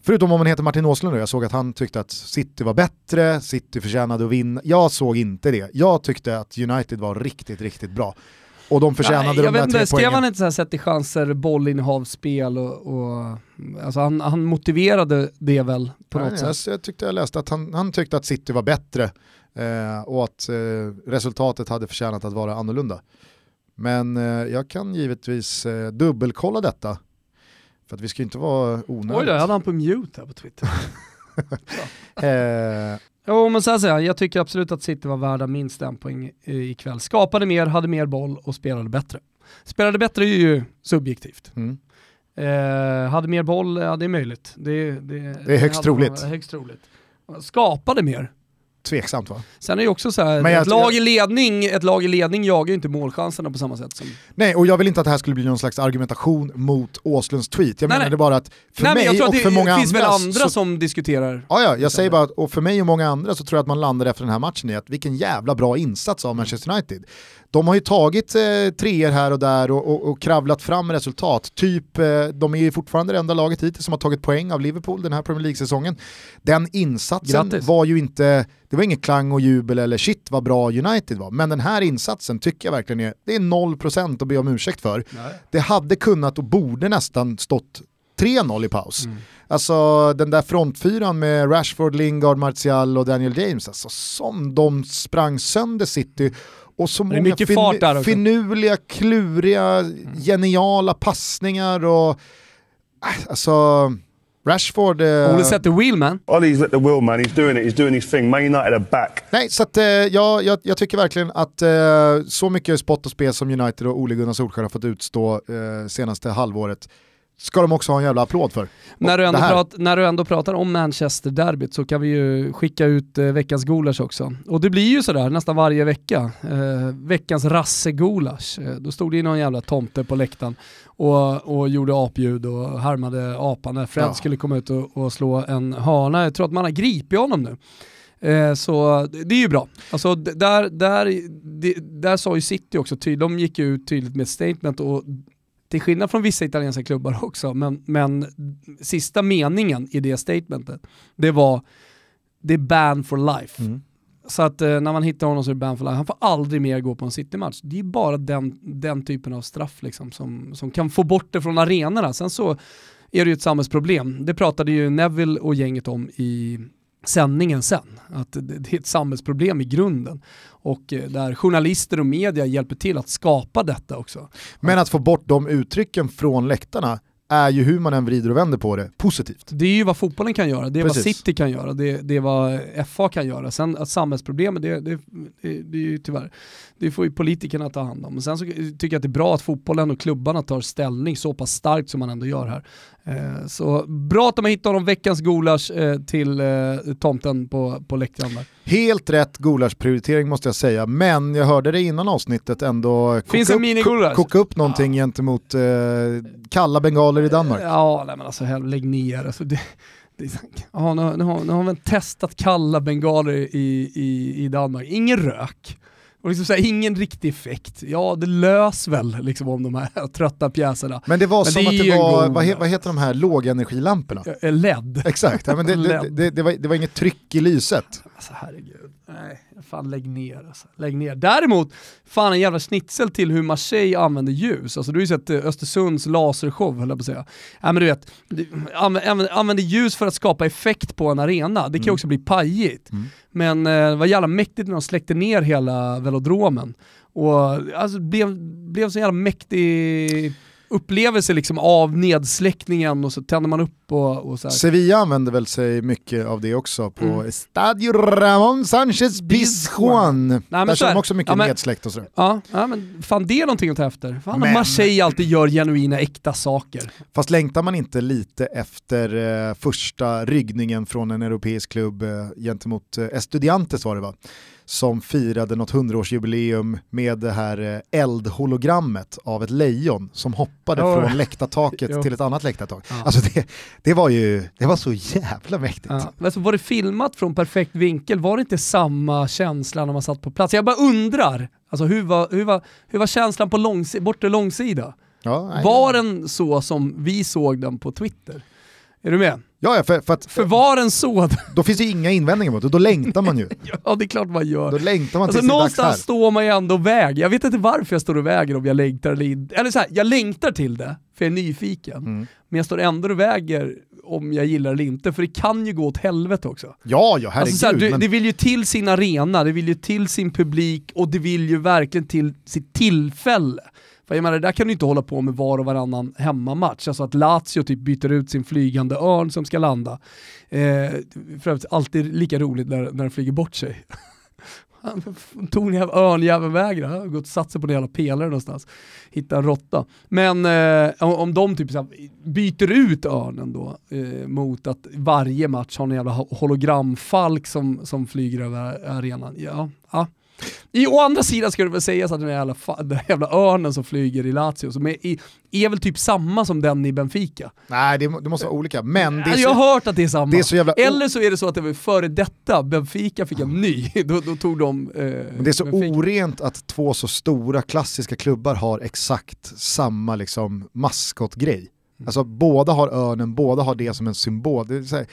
Förutom om man heter Martin Åslund jag såg att han tyckte att City var bättre, City förtjänade att vinna. Jag såg inte det. Jag tyckte att United var riktigt, riktigt bra. Och de förtjänade Nej, de där inte, tre skrev poängen. han inte såhär sett i chanser, bollinnehav, spel och, och alltså han, han, motiverade det väl på Nej, något sätt? Jag tyckte jag läste att han, han tyckte att City var bättre eh, och att eh, resultatet hade förtjänat att vara annorlunda. Men eh, jag kan givetvis eh, dubbelkolla detta för att vi ska inte vara onödigt. Oj då, jag hade han på mute här på Twitter. eh. Jo men så här jag tycker absolut att City var värda minst en poäng ikväll. Skapade mer, hade mer boll och spelade bättre. Spelade bättre är ju subjektivt. Mm. Eh, hade mer boll, ja det är möjligt. Det, det, det är högst troligt. högst troligt. Skapade mer, Tveksamt va? Sen är det också så här, ett, lag i ledning, ett lag i ledning jagar ju inte målchanserna på samma sätt som... Nej, och jag vill inte att det här skulle bli någon slags argumentation mot Åslunds tweet. Jag nej, nej. bara att för nej, mig och för många andra... Det finns väl andra så... som diskuterar... Ja, ja, jag säger bara att, och för mig och många andra så tror jag att man landar efter den här matchen i att vilken jävla bra insats av Manchester United. De har ju tagit eh, treor här och där och, och, och, kravlat fram resultat. Typ, eh, de är ju fortfarande det enda laget hittills som har tagit poäng av Liverpool den här Premier League-säsongen. Den insatsen Grattis. var ju inte, det var ingen klang och jubel eller shit vad bra United var. Men den här insatsen tycker jag verkligen är, det är 0% att be om ursäkt för. Nej. Det hade kunnat och borde nästan stått 3-0 i paus. Mm. Alltså den där frontfyran med Rashford, Lingard, Martial och Daniel James, alltså som de sprang sönder City och så många fin finurliga, kluriga, mm. geniala passningar och äh, alltså Rashford... Uh, Ole set the wheel man. Ollie's at the wheel man, he's doing it, he's doing his thing. Man United are back. Nej, så att, uh, jag, jag, jag, tycker verkligen att uh, så mycket spott och spel som United och Ole Gunnar Solskjaer har fått utstå uh, senaste halvåret ska de också ha en jävla applåd för. När du, ändå prat, när du ändå pratar om Manchester-derbyt så kan vi ju skicka ut eh, veckans gulasch också. Och det blir ju sådär nästan varje vecka. Eh, veckans rasse-gulasch. Eh, då stod det ju någon jävla tomte på läktaren och, och gjorde apljud och härmade apan när Fred ja. skulle komma ut och, och, slå en hörna. Jag tror att man har gripit honom nu. Eh, så det är ju bra. Alltså, där, där, det, där sa ju City också tydligt, de gick ut tydligt med ett statement och till skillnad från vissa italienska klubbar också, men, men sista meningen i det statementet, det var det är ban for life. Mm. Så att eh, när man hittar honom så är det ban for life. Han får aldrig mer gå på en City-match. Det är bara den, den typen av straff liksom, som, som kan få bort det från arenorna. Sen så är det ju ett samhällsproblem. Det pratade ju Neville och gänget om i sändningen sen. Att det, är ett samhällsproblem i grunden. Och eh, där journalister och media hjälper till att skapa detta också. Men att få bort de uttrycken från läktarna är ju hur man än vrider och vänder på det, positivt. Det är ju vad fotbollen kan göra, det är Precis. vad City kan göra, det, det är vad FA kan göra. Sen att samhällsproblemet, det, det, det, det är ju tyvärr, det får ju politikerna ta hand om. Men sen så tycker jag att det är bra att fotbollen och klubbarna tar ställning så pass starkt som man ändå gör här. Eh, så bra att de har hittat honom veckans gulasch eh, till eh, tomten på, på läktaren där. Helt rätt gulaschprioritering måste jag säga, men jag hörde det innan avsnittet ändå Finns koka en upp, minigulasch? koka upp någonting gentemot eh, kalla bengaler i Danmark. Ja, nej men alltså lägg ner. Alltså, det, det, ja, nu, nu, har, nu har man testat kalla bengaler i, i, i Danmark, ingen rök. Och liksom så här, ingen riktig effekt. Ja, det lös väl liksom om de här trötta pjäserna. Men det var Men som det att det var, god- vad, he, vad heter de här lågenergilamporna? Eh, LED. Exakt, ja, men det, det, det, var, det var inget tryck i lyset. Alltså herregud. Nej, fan lägg ner alltså. Lägg ner. Däremot, fan en jävla schnitzel till hur Marseille använder ljus. Alltså du har ju sett eh, Östersunds lasershow höll jag på att säga. Ja men du vet, använder ljus för att skapa effekt på en arena. Det kan ju också bli pajigt. Mm. Men eh, det var jävla mäktigt när de släckte ner hela velodromen. Och alltså det blev, blev så jävla mäktig upplevelse liksom av nedsläckningen och så tänder man upp och, och så. Sevilla använde väl sig mycket av det också på Mm. Stadio Ramon Sanchez Pizjuan. Där kör de också mycket Ja, men- nedsläckt och sådär. Ja, ja men fan det är någonting att ta efter. Fan Men- Marseille alltid gör genuina äkta saker. Fast längtar man inte lite efter eh, första ryggningen från en europeisk klubb eh, gentemot eh, Estudiantes var det va? Som firade något hundraårsjubileum med det här eh, eldhologrammet av ett lejon som hoppade Ja. från läktartaket till ett annat läktartak. Ja. Alltså det, det var ju, det var så jävla mäktigt. Ja. Alltså, var det filmat från perfekt vinkel? Var det inte samma känsla när man satt på plats? Jag bara undrar, alltså, hur, var, hur, var, hur var känslan på långsi- bortre långsida? Ja. Var den så som vi såg den på Twitter? Är du med? ja, ja för, för att För var den så? då finns det inga invändningar mot det, då längtar man ju. ja det är klart man gör. Då längtar man Alltså, det någonstans står man ju ändå och väger. Jag vet inte varför jag står och väger om jag längtar eller inte. Eller så här, jag längtar till det, för jag är nyfiken. Mm. Men jag står ändå och väger om jag gillar eller inte, för det kan ju gå åt helvete också. Ja, ja, herregud. Alltså så här, du, men... Det vill ju till sin arena, det vill ju till sin publik och det vill ju verkligen till sitt tillfälle. För jag menar, det där kan du inte hålla på med var och varannan hemmamatch. Alltså att Lazio typ byter ut sin flygande örn som ska landa. Eh, för övrigt alltid lika roligt när, när den flyger bort sig. Tog en jävla örnjävel vägen, han har gått och satt sig på en jävla pelare någonstans. Hittar en råtta. Men eh, om, de typ så byter ut örnen då eh, mot att varje match har en jävla hologramfalk som, som flyger över arenan. Ja, ja. I, å andra sidan ska det väl sägas att den jävla, den jävla örnen som flyger i Lazio som är, i, är väl typ samma som den i Benfica. Nej, det, det måste vara olika. Men det är jag så, har hört att det är samma. det är så jävla... Eller så är det så att det var före detta, Benfica fick en ny, då, då tog de... Eh, Men det är så Benfica. orent att två så stora klassiska klubbar har exakt samma liksom, maskotgrej. Mm. Alltså båda har örnen, båda har det som en symbol. Det är så här,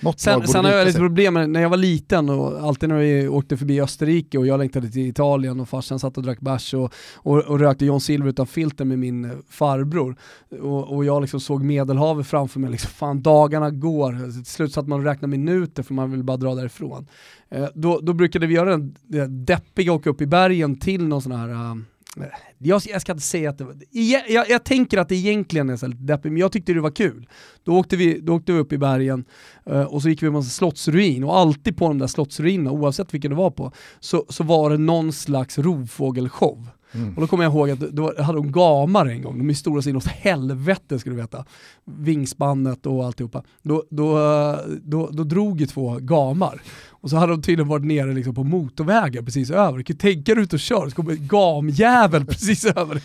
något Sen, sen har jag lite problem med när jag var liten och alltid när vi åkte förbi Österrike och jag längtade till Italien och farsan satt och drack bärs och, och, och rökte John Silver utan filter med min eh, farbror. Och, och jag liksom såg Medelhavet framför mig, liksom, fan dagarna går, till slut satt man och räknade minuter för man ville bara dra därifrån. Eh, då, då brukade vi göra den deppiga åka upp i bergen till någon sån här eh, jag, jag ska inte säga att det var, jag, jag, jag tänker att det egentligen är så lite deppigt, men jag tyckte det var kul. Då åkte vi, då åkte vi upp i bergen eh, och så gick vi på en slottsruin och alltid på de där slottsruinerna, oavsett vilken det var på, så, så var det någon slags rovfågelshow. Mm. Och då kommer jag ihåg att då hade de gamar en gång, de är stora så inåt helvete ska du veta. Vingspannet och alltihopa. Då, då, då, då drog ju två gamar. Och så hade de tydligen varit nere liksom på motorvägen precis över. Du kan tänka dig ut och köra, så kommer en gamjävel precis över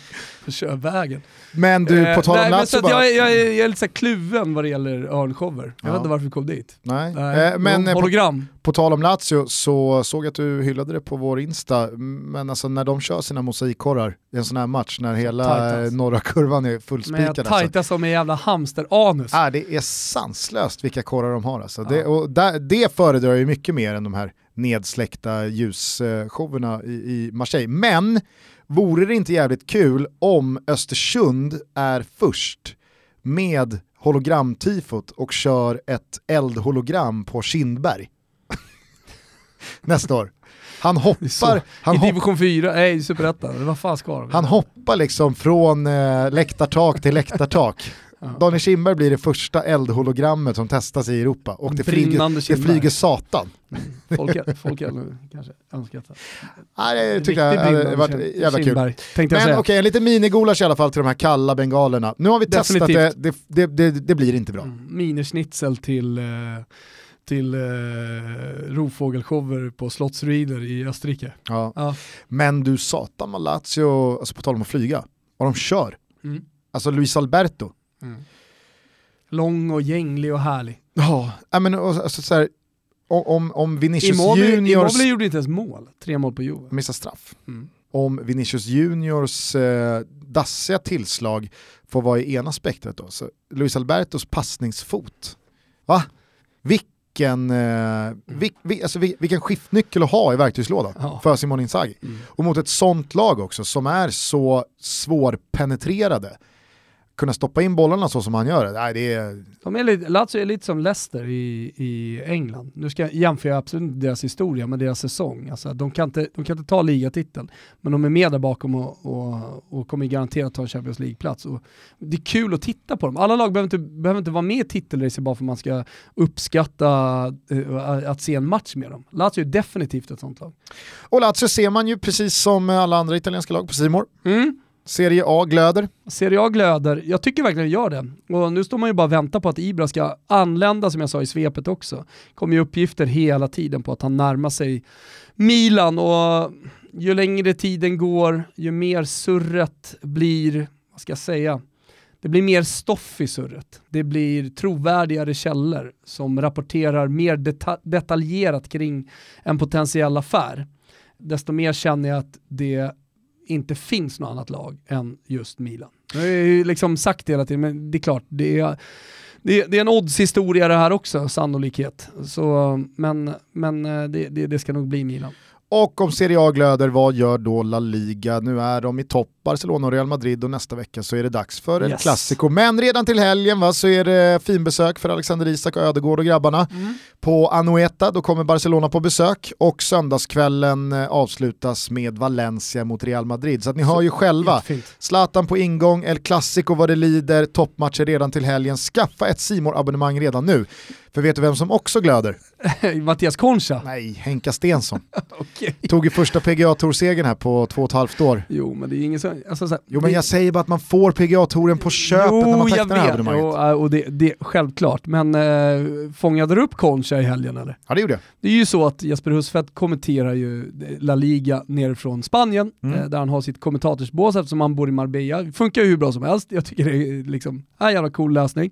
och kör vägen. Men du, på Eh, tal om men så Lazio bara... jag, jag, jag är lite kluven vad det gäller örnshower. Jag Ja. vet inte varför vi kom dit. Nej. Eh, men eh, på, hologram. på tal om Lazio så såg jag att du hyllade det på vår Insta, men alltså när de kör sina mosaikkorrar i en sån här match, när hela Tajtas. eh, norra kurvan är fullspikad. Alltså. tajta som en jävla hamsteranus. Ah, det är sanslöst vilka korrar de har. Alltså. Ja. Det, och där, det föredrar jag ju mycket mer än de här nedsläckta ljusshowerna i, i Marseille. Men vore det inte jävligt kul om Östersund är först med hologramtifot och kör ett eldhologram på Kindberg. Nästa år. Han hoppar, han, I hopp, division 4, nej superettan, vad fan ska de? han hoppar liksom från eh, läktartak till läktartak. Daniel Kindberg blir det första eldhologrammet som testas i Europa och det flyger, det flyger satan. Folk, folk kanske önskat det. Nej, det tyckte jag hade varit jävla kul. Kindberg, jag Men okej, en liten minigulasch i alla fall till de här kalla bengalerna. Nu har vi testat det, Definitivt. det, det, det, blir inte bra. Mm, Minischnitzel till, eh, till eh, rovfågelshower på Slottsrieder i Österrike. Ja. Ja. Men du satan vad Lazio, alltså på tal om att flyga, vad de kör. Mm. Alltså Luis Alberto. Lång och gänglig och härlig. Ja, ja, men alltså, så här, om, om- Vinicius Immobile, Juniors Immobile gjorde inte ens mål. Tre mål på Juve. missar straff. Mm. Om Vinicius Juniors eh, dassiga tillslag får vara i ena spektrat då, så Luis Albertos passningsfot. Va? Vilken, eh, vil, vil, alltså, vil, vilken skiftnyckel att ha i verktygslådan Ja. för Simon Inzaghi. Mm. Och mot ett sånt lag också som är så svårpenetrerade, kunna stoppa in bollarna så som han gör, nej, det är De är lite, Lazio är lite som Leicester i, i England. Nu ska jag jämföra absolut inte deras historia med deras säsong. Alltså, de, kan inte, de kan inte ta ligatiteln, men de är med där bakom och, och, och kommer garanterat ta en Champions League-plats. Det är kul att titta på dem. Alla lag behöver inte, behöver inte vara med i titelracet bara för att man ska uppskatta eh, att se en match med dem. Lazio är definitivt ett sånt lag. Och Lazio ser man ju precis som alla andra italienska lag på Simor. Mm. Serie A glöder. Serie A glöder, jag tycker verkligen det gör det. Och nu står man ju bara och väntar på att Ibra ska anlända som jag sa i svepet också. kommer ju uppgifter hela tiden på att han närmar sig Milan och ju längre tiden går, ju mer surret blir, vad ska jag säga, det blir mer stoff i surret. Det blir trovärdigare källor som rapporterar mer deta- detaljerat kring en potentiell affär. Desto mer känner jag att det inte finns något annat lag än just Milan. Jag har ju liksom sagt det hela tiden, men det är klart, det är, det är, det är en oddshistoria det här också, sannolikhet. Så, men men eh, det, det, det ska nog bli Milan. Och om Serie A glöder, vad gör då La Liga? Nu är de i topp, Barcelona och Real Madrid och nästa vecka så är det dags för El Yes. Clasico. Men redan till helgen va, så är det finbesök för Alexander Isak och Ödegård och grabbarna. På Anoeta, då kommer Barcelona på besök och söndagskvällen eh, avslutas med Valencia mot Real Madrid. Så att ni hör ju själva. Zlatan på ingång, El Clasico vad det lider, toppmatcher redan till helgen. Skaffa ett simor abonnemang redan nu. För vet du vem som också glöder? Mattias Concha. Nej, Henka Stensson. Okej. Tog ju första pga toursegern här på två och ett halvt år. Jo, men det är ingen som... Alltså, så här, Jo men det- jag säger bara att man får PGA-touren på köpet när man tecknar det här abonnemanget. Jo, äh, och det, det, självklart. Men äh, fångade du upp Concha i helgen eller? Ja det gjorde jag. Det är ju så att Jesper Husfeldt kommenterar ju La Liga nerifrån Spanien, Mm. eh, där han har sitt kommentatorsbås eftersom han bor i Marbella. Funkar ju hur bra som helst, jag tycker det är liksom, en jävla cool lösning.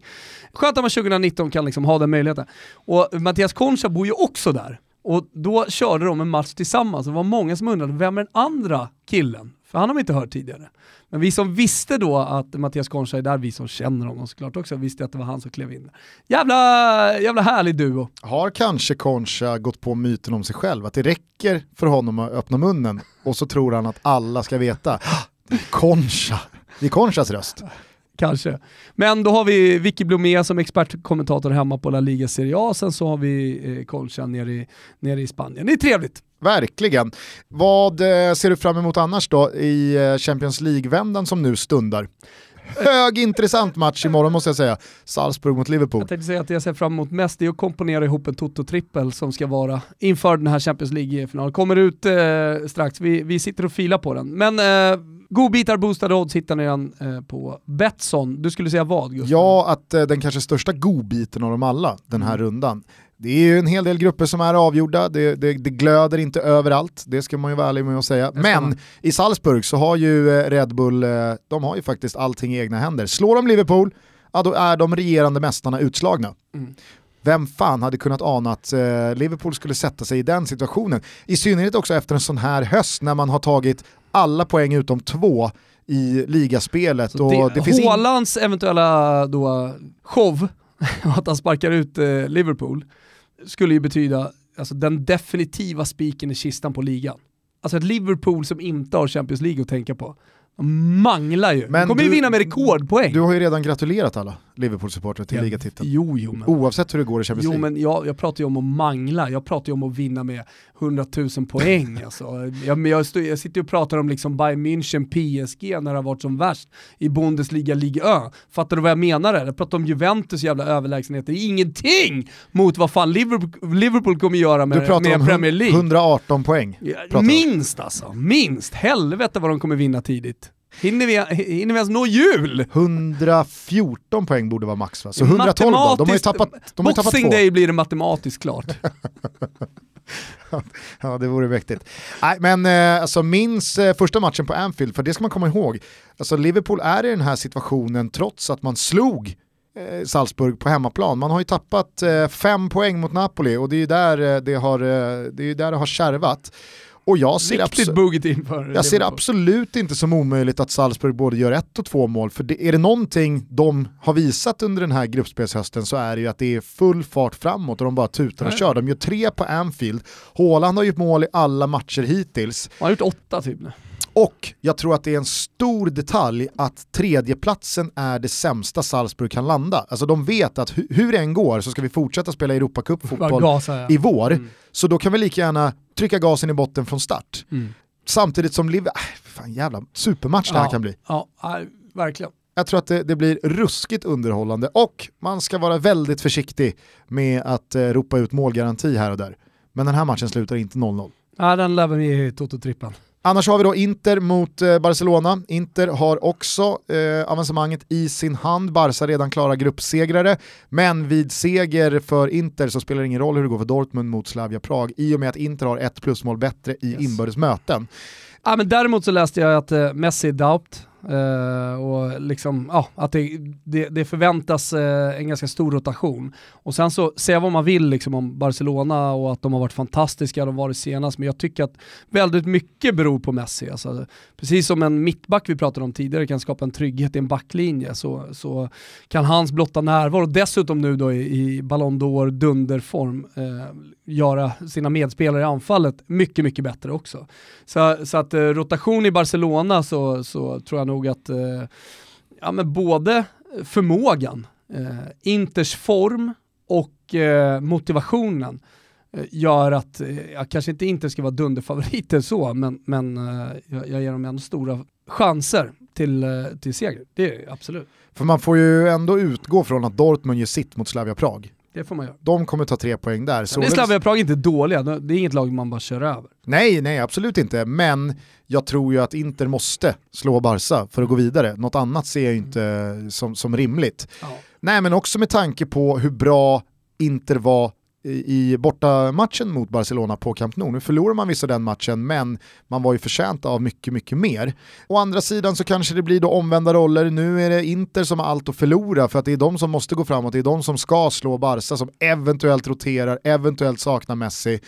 Skönt att man 2019 kan liksom ha den möjligheten. Och Mattias Concha bor ju också där. Och då körde de en match tillsammans och det var många som undrade, vem är den andra killen? För han har vi inte hört tidigare. Men vi som visste då att Mattias Concha är där, vi som känner honom såklart också, visste att det var han som klev in. Jävla, jävla härlig duo. Har kanske Concha gått på myten om sig själv, att det räcker för honom att öppna munnen och så tror han att alla ska veta, Concha, det är Conchas röst. Kanske. Men då har vi Vicky Blomé som expertkommentator hemma på La Liga Serie A, sen så har vi eh, nere i, nere i Spanien. Det är trevligt. Verkligen. Vad eh, ser du fram emot annars då i eh, Champions League-vändan som nu stundar? Hög intressant match imorgon måste jag säga. Salzburg mot Liverpool. Jag tänkte säga att det jag ser fram emot mest är att komponera ihop en Toto-trippel som ska vara inför den här Champions League-finalen. Kommer ut eh, strax, vi, vi sitter och filar på den. Men eh, godbitar, boostade odds hittar ni den eh, på Betsson. Du skulle säga vad Gustav? Ja, att eh, den kanske största godbiten av dem alla den här rundan. Det är ju en hel del grupper som är avgjorda, det, det, det glöder inte överallt, det ska man ju vara ärlig med att säga. Men man. i Salzburg så har ju eh, Red Bull, de har ju faktiskt allting i egna händer. Slår de Liverpool, ja då är de regerande mästarna utslagna. Mm. Vem fan hade kunnat ana att Liverpool skulle sätta sig i den situationen? I synnerhet också efter en sån här höst när man har tagit alla poäng utom två i ligaspelet. Så och det, det finns in- Haalands eventuella då, show, att han sparkar ut eh, Liverpool, skulle ju betyda alltså, den definitiva spiken i kistan på ligan. Alltså ett Liverpool som inte har Champions League att tänka på. Manglar ju. Men De kommer ju du- vinna med rekordpoäng. Du har ju redan gratulerat alla. Liverpool-supportrar till ligatiteln. Jo, jo, men. Oavsett hur det går i Champions Jo League. men jag, jag pratar ju om att mangla, jag pratar ju om att vinna med 100 000 poäng. Alltså. Jag, men jag, stod, jag sitter och pratar om liksom Bayern München, PSG när det har varit som värst i Bundesliga, Liga Ö. Fattar du vad jag menar? Där? Jag pratar om Juventus jävla överlägsenhet, det är ingenting mot vad fan Liverpool, Liverpool kommer göra med, med Premier League. 118 poäng. Minst alltså, minst. Helvete vad de kommer vinna tidigt. Hinner vi, hinner vi ens nå jul? 114 poäng borde vara max va? Så 112 då? De har ju tappat, de har tappat två. Day blir det matematiskt klart. Ja, det vore mäktigt. Nej, men eh, alltså minns eh, första matchen på Anfield, för det ska man komma ihåg. Alltså Liverpool är i den här situationen trots att man slog eh, Salzburg på hemmaplan. Man har ju tappat fem poäng mot Napoli och det är ju där det har, det, är där det har kärvat. Och jag ser, Riktigt buggigt inför jag ser absolut inte som omöjligt att Salzburg både gör ett och två mål, för det, är det någonting de har visat under den här gruppspelshösten så är det ju att det är full fart framåt och de bara tutar och Ja. kör. De gör tre på Anfield, Haaland har gjort mål i alla matcher hittills, Han har gjort åtta typ. Och jag tror att det är en stor detalj att tredjeplatsen är det sämsta Salzburg kan landa. Alltså de vet att hu- hur det än går så ska vi fortsätta spela Europacup-fotboll ja. i vår, Mm. så då kan vi lika gärna trycka gasen i botten från start. Mm. Samtidigt som Liverpool, äh, fan jävla supermatch det här Ja. kan bli. Ja, nej, verkligen. Jag tror att det, det blir ruskigt underhållande och man ska vara väldigt försiktig med att eh, ropa ut målgaranti här och där. Men den här matchen slutar inte 0-0. Ja, den lär vi i Toto-trippen. Annars har vi då Inter mot eh, Barcelona. Inter har också eh, avancemanget i sin hand. Barca redan klara gruppsegrare. Men vid seger för Inter så spelar det ingen roll hur det går för Dortmund mot Slavia Prag i och med att Inter har ett plusmål bättre i Yes. inbördes möten. Ja, men däremot så läste jag att eh, Messi är doubt eh, och liksom, ja, att det, det, det förväntas eh, en ganska stor rotation. Och sen så, säga vad man vill liksom, om Barcelona och att de har varit fantastiska, de har varit senast, men jag tycker att väldigt mycket beror på Messi. Alltså, precis som en mittback vi pratade om tidigare kan skapa en trygghet i en backlinje så, så kan hans blotta närvaro, dessutom nu då i, i Ballon d'Or dunderform, eh, göra sina medspelare i anfallet mycket, mycket bättre också. Så, så att eh, rotation i Barcelona så, så tror jag nog att eh, ja, men både förmågan, eh, Inters form och eh, motivationen eh, gör att, eh, jag kanske inte Inter ska vara dunderfavoriter så, men, men eh, jag, jag ger dem ändå stora chanser till, eh, till seger. Det är absolut, För man får ju ändå utgå från att Dortmund gör sitt mot Slavia Prag det får man göra. De kommer ta tre poäng där. Sen är Slavia Prag inte dåliga, det är inget lag man bara kör över. Nej, nej absolut inte. Men jag tror ju att Inter måste slå Barca för att gå vidare. Något annat ser jag ju inte som, som rimligt. Ja. Nej, men också med tanke på hur bra Inter var i, bortamatchen mot Barcelona på Camp Nou. Nu förlorar man vissa den matchen, men man var ju förtjänt av mycket, mycket mer. Å andra sidan så kanske det blir då omvända roller. Nu är det Inter som har allt att förlora för att det är de som måste gå framåt, det är de som ska slå Barca som eventuellt roterar, eventuellt saknar Messi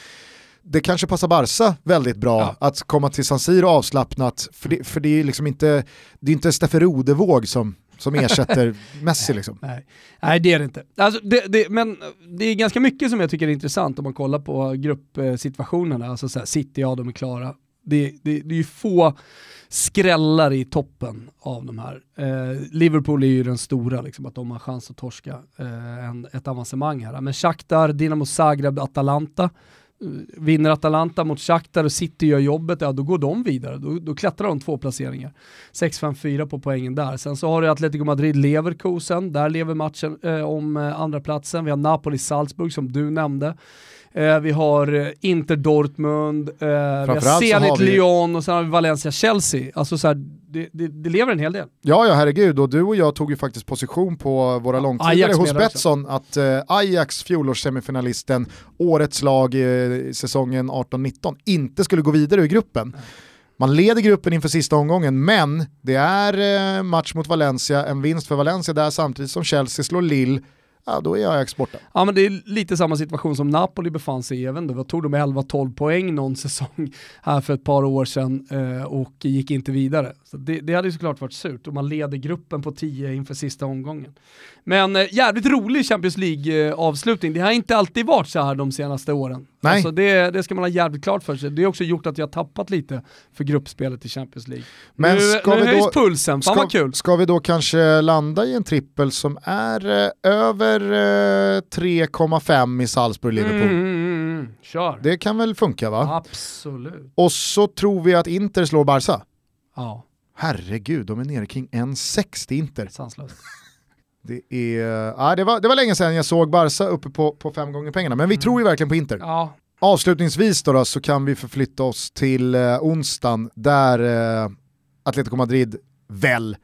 det kanske passar Barca väldigt bra Ja. att komma till San Siro avslappnat, för det, för det är liksom inte, det är inte Steffe Rodevåg som, som ersätter Messi liksom. Nej. Nej det är det inte. Alltså, det, det, men det är ganska mycket som jag tycker är intressant om man kollar på gruppsituationerna. Alltså så här, City, ja de är klara. Det, det, det är ju få skrällar i toppen av de här. Eh, Liverpool är ju den stora, liksom, att de har chans att torska eh, en, ett avancemang här. Men Shakhtar, Dinamo Zagreb, Atalanta. Vinner Atalanta mot Shakhtar och City gör jobbet, ja då går de vidare. Då, då klättrar de två placeringar. 6-5-4 på poängen där. Sen så har du Atletico Madrid, Leverkusen, där lever matchen eh, om eh, andra platsen. Vi har Napoli-Salzburg som du nämnde. Eh, vi har eh, Inter Dortmund, eh, vi har Framförallt så har Zenit vi- och sen har vi Valencia-Chelsea. Alltså så här, det, det, det lever en hel del. Ja, ja herregud, och du och jag tog ju faktiskt position på våra långtidare hos Betsson att eh, Ajax, fjolårssemifinalisten, årets lag i säsongen 18-19, inte skulle gå vidare ur gruppen. Man leder gruppen inför sista omgången, men det är eh, match mot Valencia, en vinst för Valencia där samtidigt som Chelsea slår Lille, ja då är Ajax borta. Ja men det är lite samma situation som Napoli befann sig i, jag inte, vad tog de 11-12 poäng någon säsong här för ett par år sedan eh, och gick inte vidare. Så det, det hade ju såklart varit surt och man leder gruppen på 10 inför sista omgången. Men eh, jävligt rolig Champions League-avslutning, det har inte alltid varit så här de senaste åren. Nej. Alltså det, det ska man ha jävligt klart för sig. Det har också gjort att jag har tappat lite för gruppspelet i Champions League. Men nu ska nu vi höjs då- pulsen, fan Ska, vad kul. ska vi då kanske landa i en trippel som är eh, över eh, 3,5 i Salzburg-Liverpool? Mm, mm, mm. Kör. Det kan väl funka va? Absolut. Och så tror vi att Inter slår Barca. Ja, Herregud, de är nere kring 1,60 Inter. sanslöst. Det, är, ja, det, var, det var länge sedan jag såg Barca uppe på, på fem gånger pengarna, men vi tror ju verkligen på Inter. Ja, Avslutningsvis då, då så kan vi förflytta oss till eh, onsdagen där eh, Atletico Madrid väl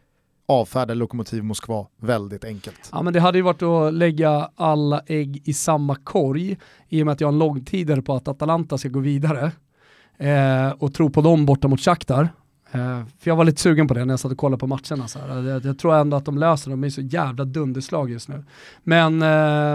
avfärdar Lokomotiv Moskva väldigt enkelt. Ja men det hade ju varit att lägga alla ägg i samma korg i och med att jag har en långtidare på att Atalanta ska gå vidare eh, och tro på dem borta mot Shakhtar. Eh, för jag var lite sugen på det när jag satt och kollade på matcherna. Så här. Jag, jag tror ändå att de löser det, de är så jävla dunderslag just nu. Men eh,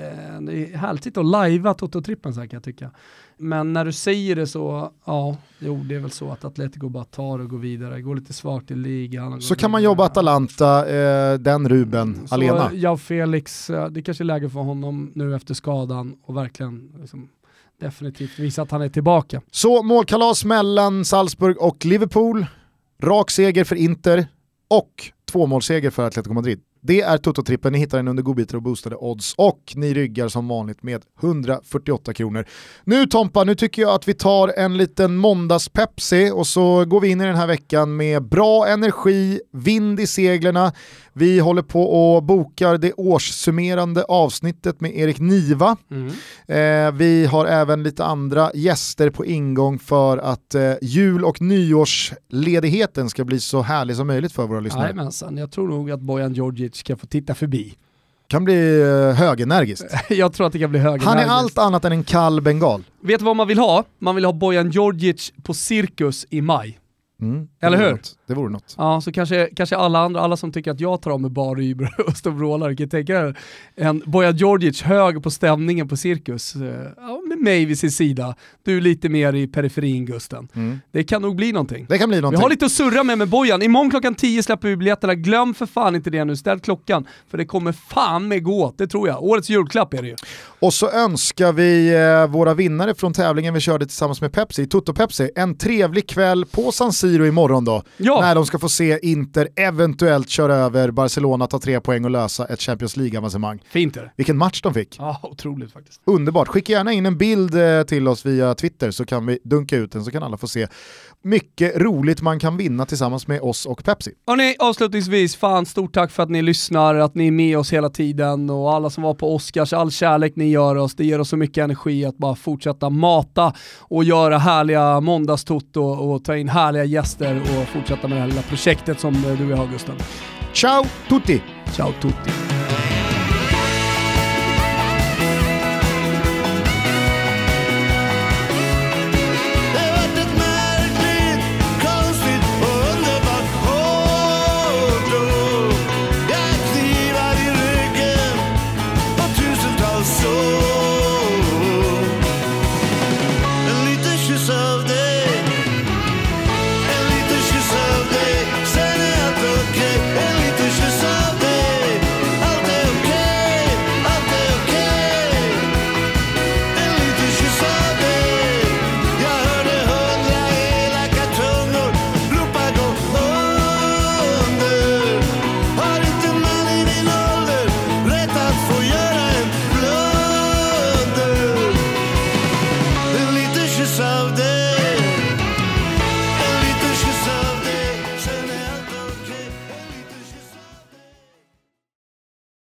eh, det är härligt att lajva Toto-trippen så här kan jag tycka. Men när du säger det så, ja, jo det är väl så att Atletico bara tar och går vidare, går lite svagt i ligan. Så kan man jobba Atalanta, eh, den Ruben, Så alena. jag Felix, eh, det kanske är läge för honom nu efter skadan och verkligen liksom, definitivt visa att han är tillbaka. Så målkalas mellan Salzburg och Liverpool, rak seger för Inter och tvåmålsseger för Atletico Madrid. Det är Toto-trippen, ni hittar den under godbitar och boostade odds och ni ryggar som vanligt med 148 kronor. Nu Tompa, nu tycker jag att vi tar en liten måndags-Pepsi och så går vi in i den här veckan med bra energi, vind i seglerna. Vi håller på och bokar det årssummerande avsnittet med Erik Niva. Eh, vi har även lite andra gäster på ingång för att eh, jul och nyårsledigheten ska bli så härlig som möjligt för våra lyssnare. Jajamensan, jag tror nog att Bojan Djordjic ska få titta förbi. kan bli eh, högenergiskt. jag tror att det kan bli höger. Han är allt annat än en kall bengal. Vet du vad man vill ha? Man vill ha Bojan Djordjic på cirkus i maj. Mm, Eller hur? Något. Det vore något. Ja, så kanske, kanske alla andra, alla som tycker att jag tar av mig bar Uber och står och vrålar, kan tänka er en Bojan Djordjic hög på stämningen på cirkus. Eh, Ja, med mig vid sin sida. Du lite mer i periferin Gusten. Mm. Det kan nog bli någonting. Det kan bli Vi någonting. har lite att surra med med Bojan. Imorgon klockan 10 släpper vi biljetterna. Glöm för fan inte det nu. Ställ klockan. För det kommer fan med gå åt, det tror jag. Årets julklapp är det ju. Och så önskar vi eh, våra vinnare från tävlingen vi körde tillsammans med Pepsi, Toto Pepsi, en trevlig kväll på San Siro imorgon då. Ja. När de ska få se Inter eventuellt köra över Barcelona, ta tre poäng och lösa ett Champions League-avancemang. Fint är det. Vilken match de fick. Ja, otroligt faktiskt. Underbart, skicka gärna in en bild eh, till oss via Twitter så kan vi dunka ut den så kan alla få se mycket roligt man kan vinna tillsammans med oss och Pepsi. Hörrni, avslutningsvis, fan stort tack för att ni lyssnar, att ni är med oss hela tiden och alla som var på Oscars, all kärlek ni gör oss, det ger oss så mycket energi att bara fortsätta mata och göra härliga måndagstotto och ta in härliga gäster och fortsätta med det här lilla projektet som du och jag har Gusten. Ciao tutti! Ciao tutti!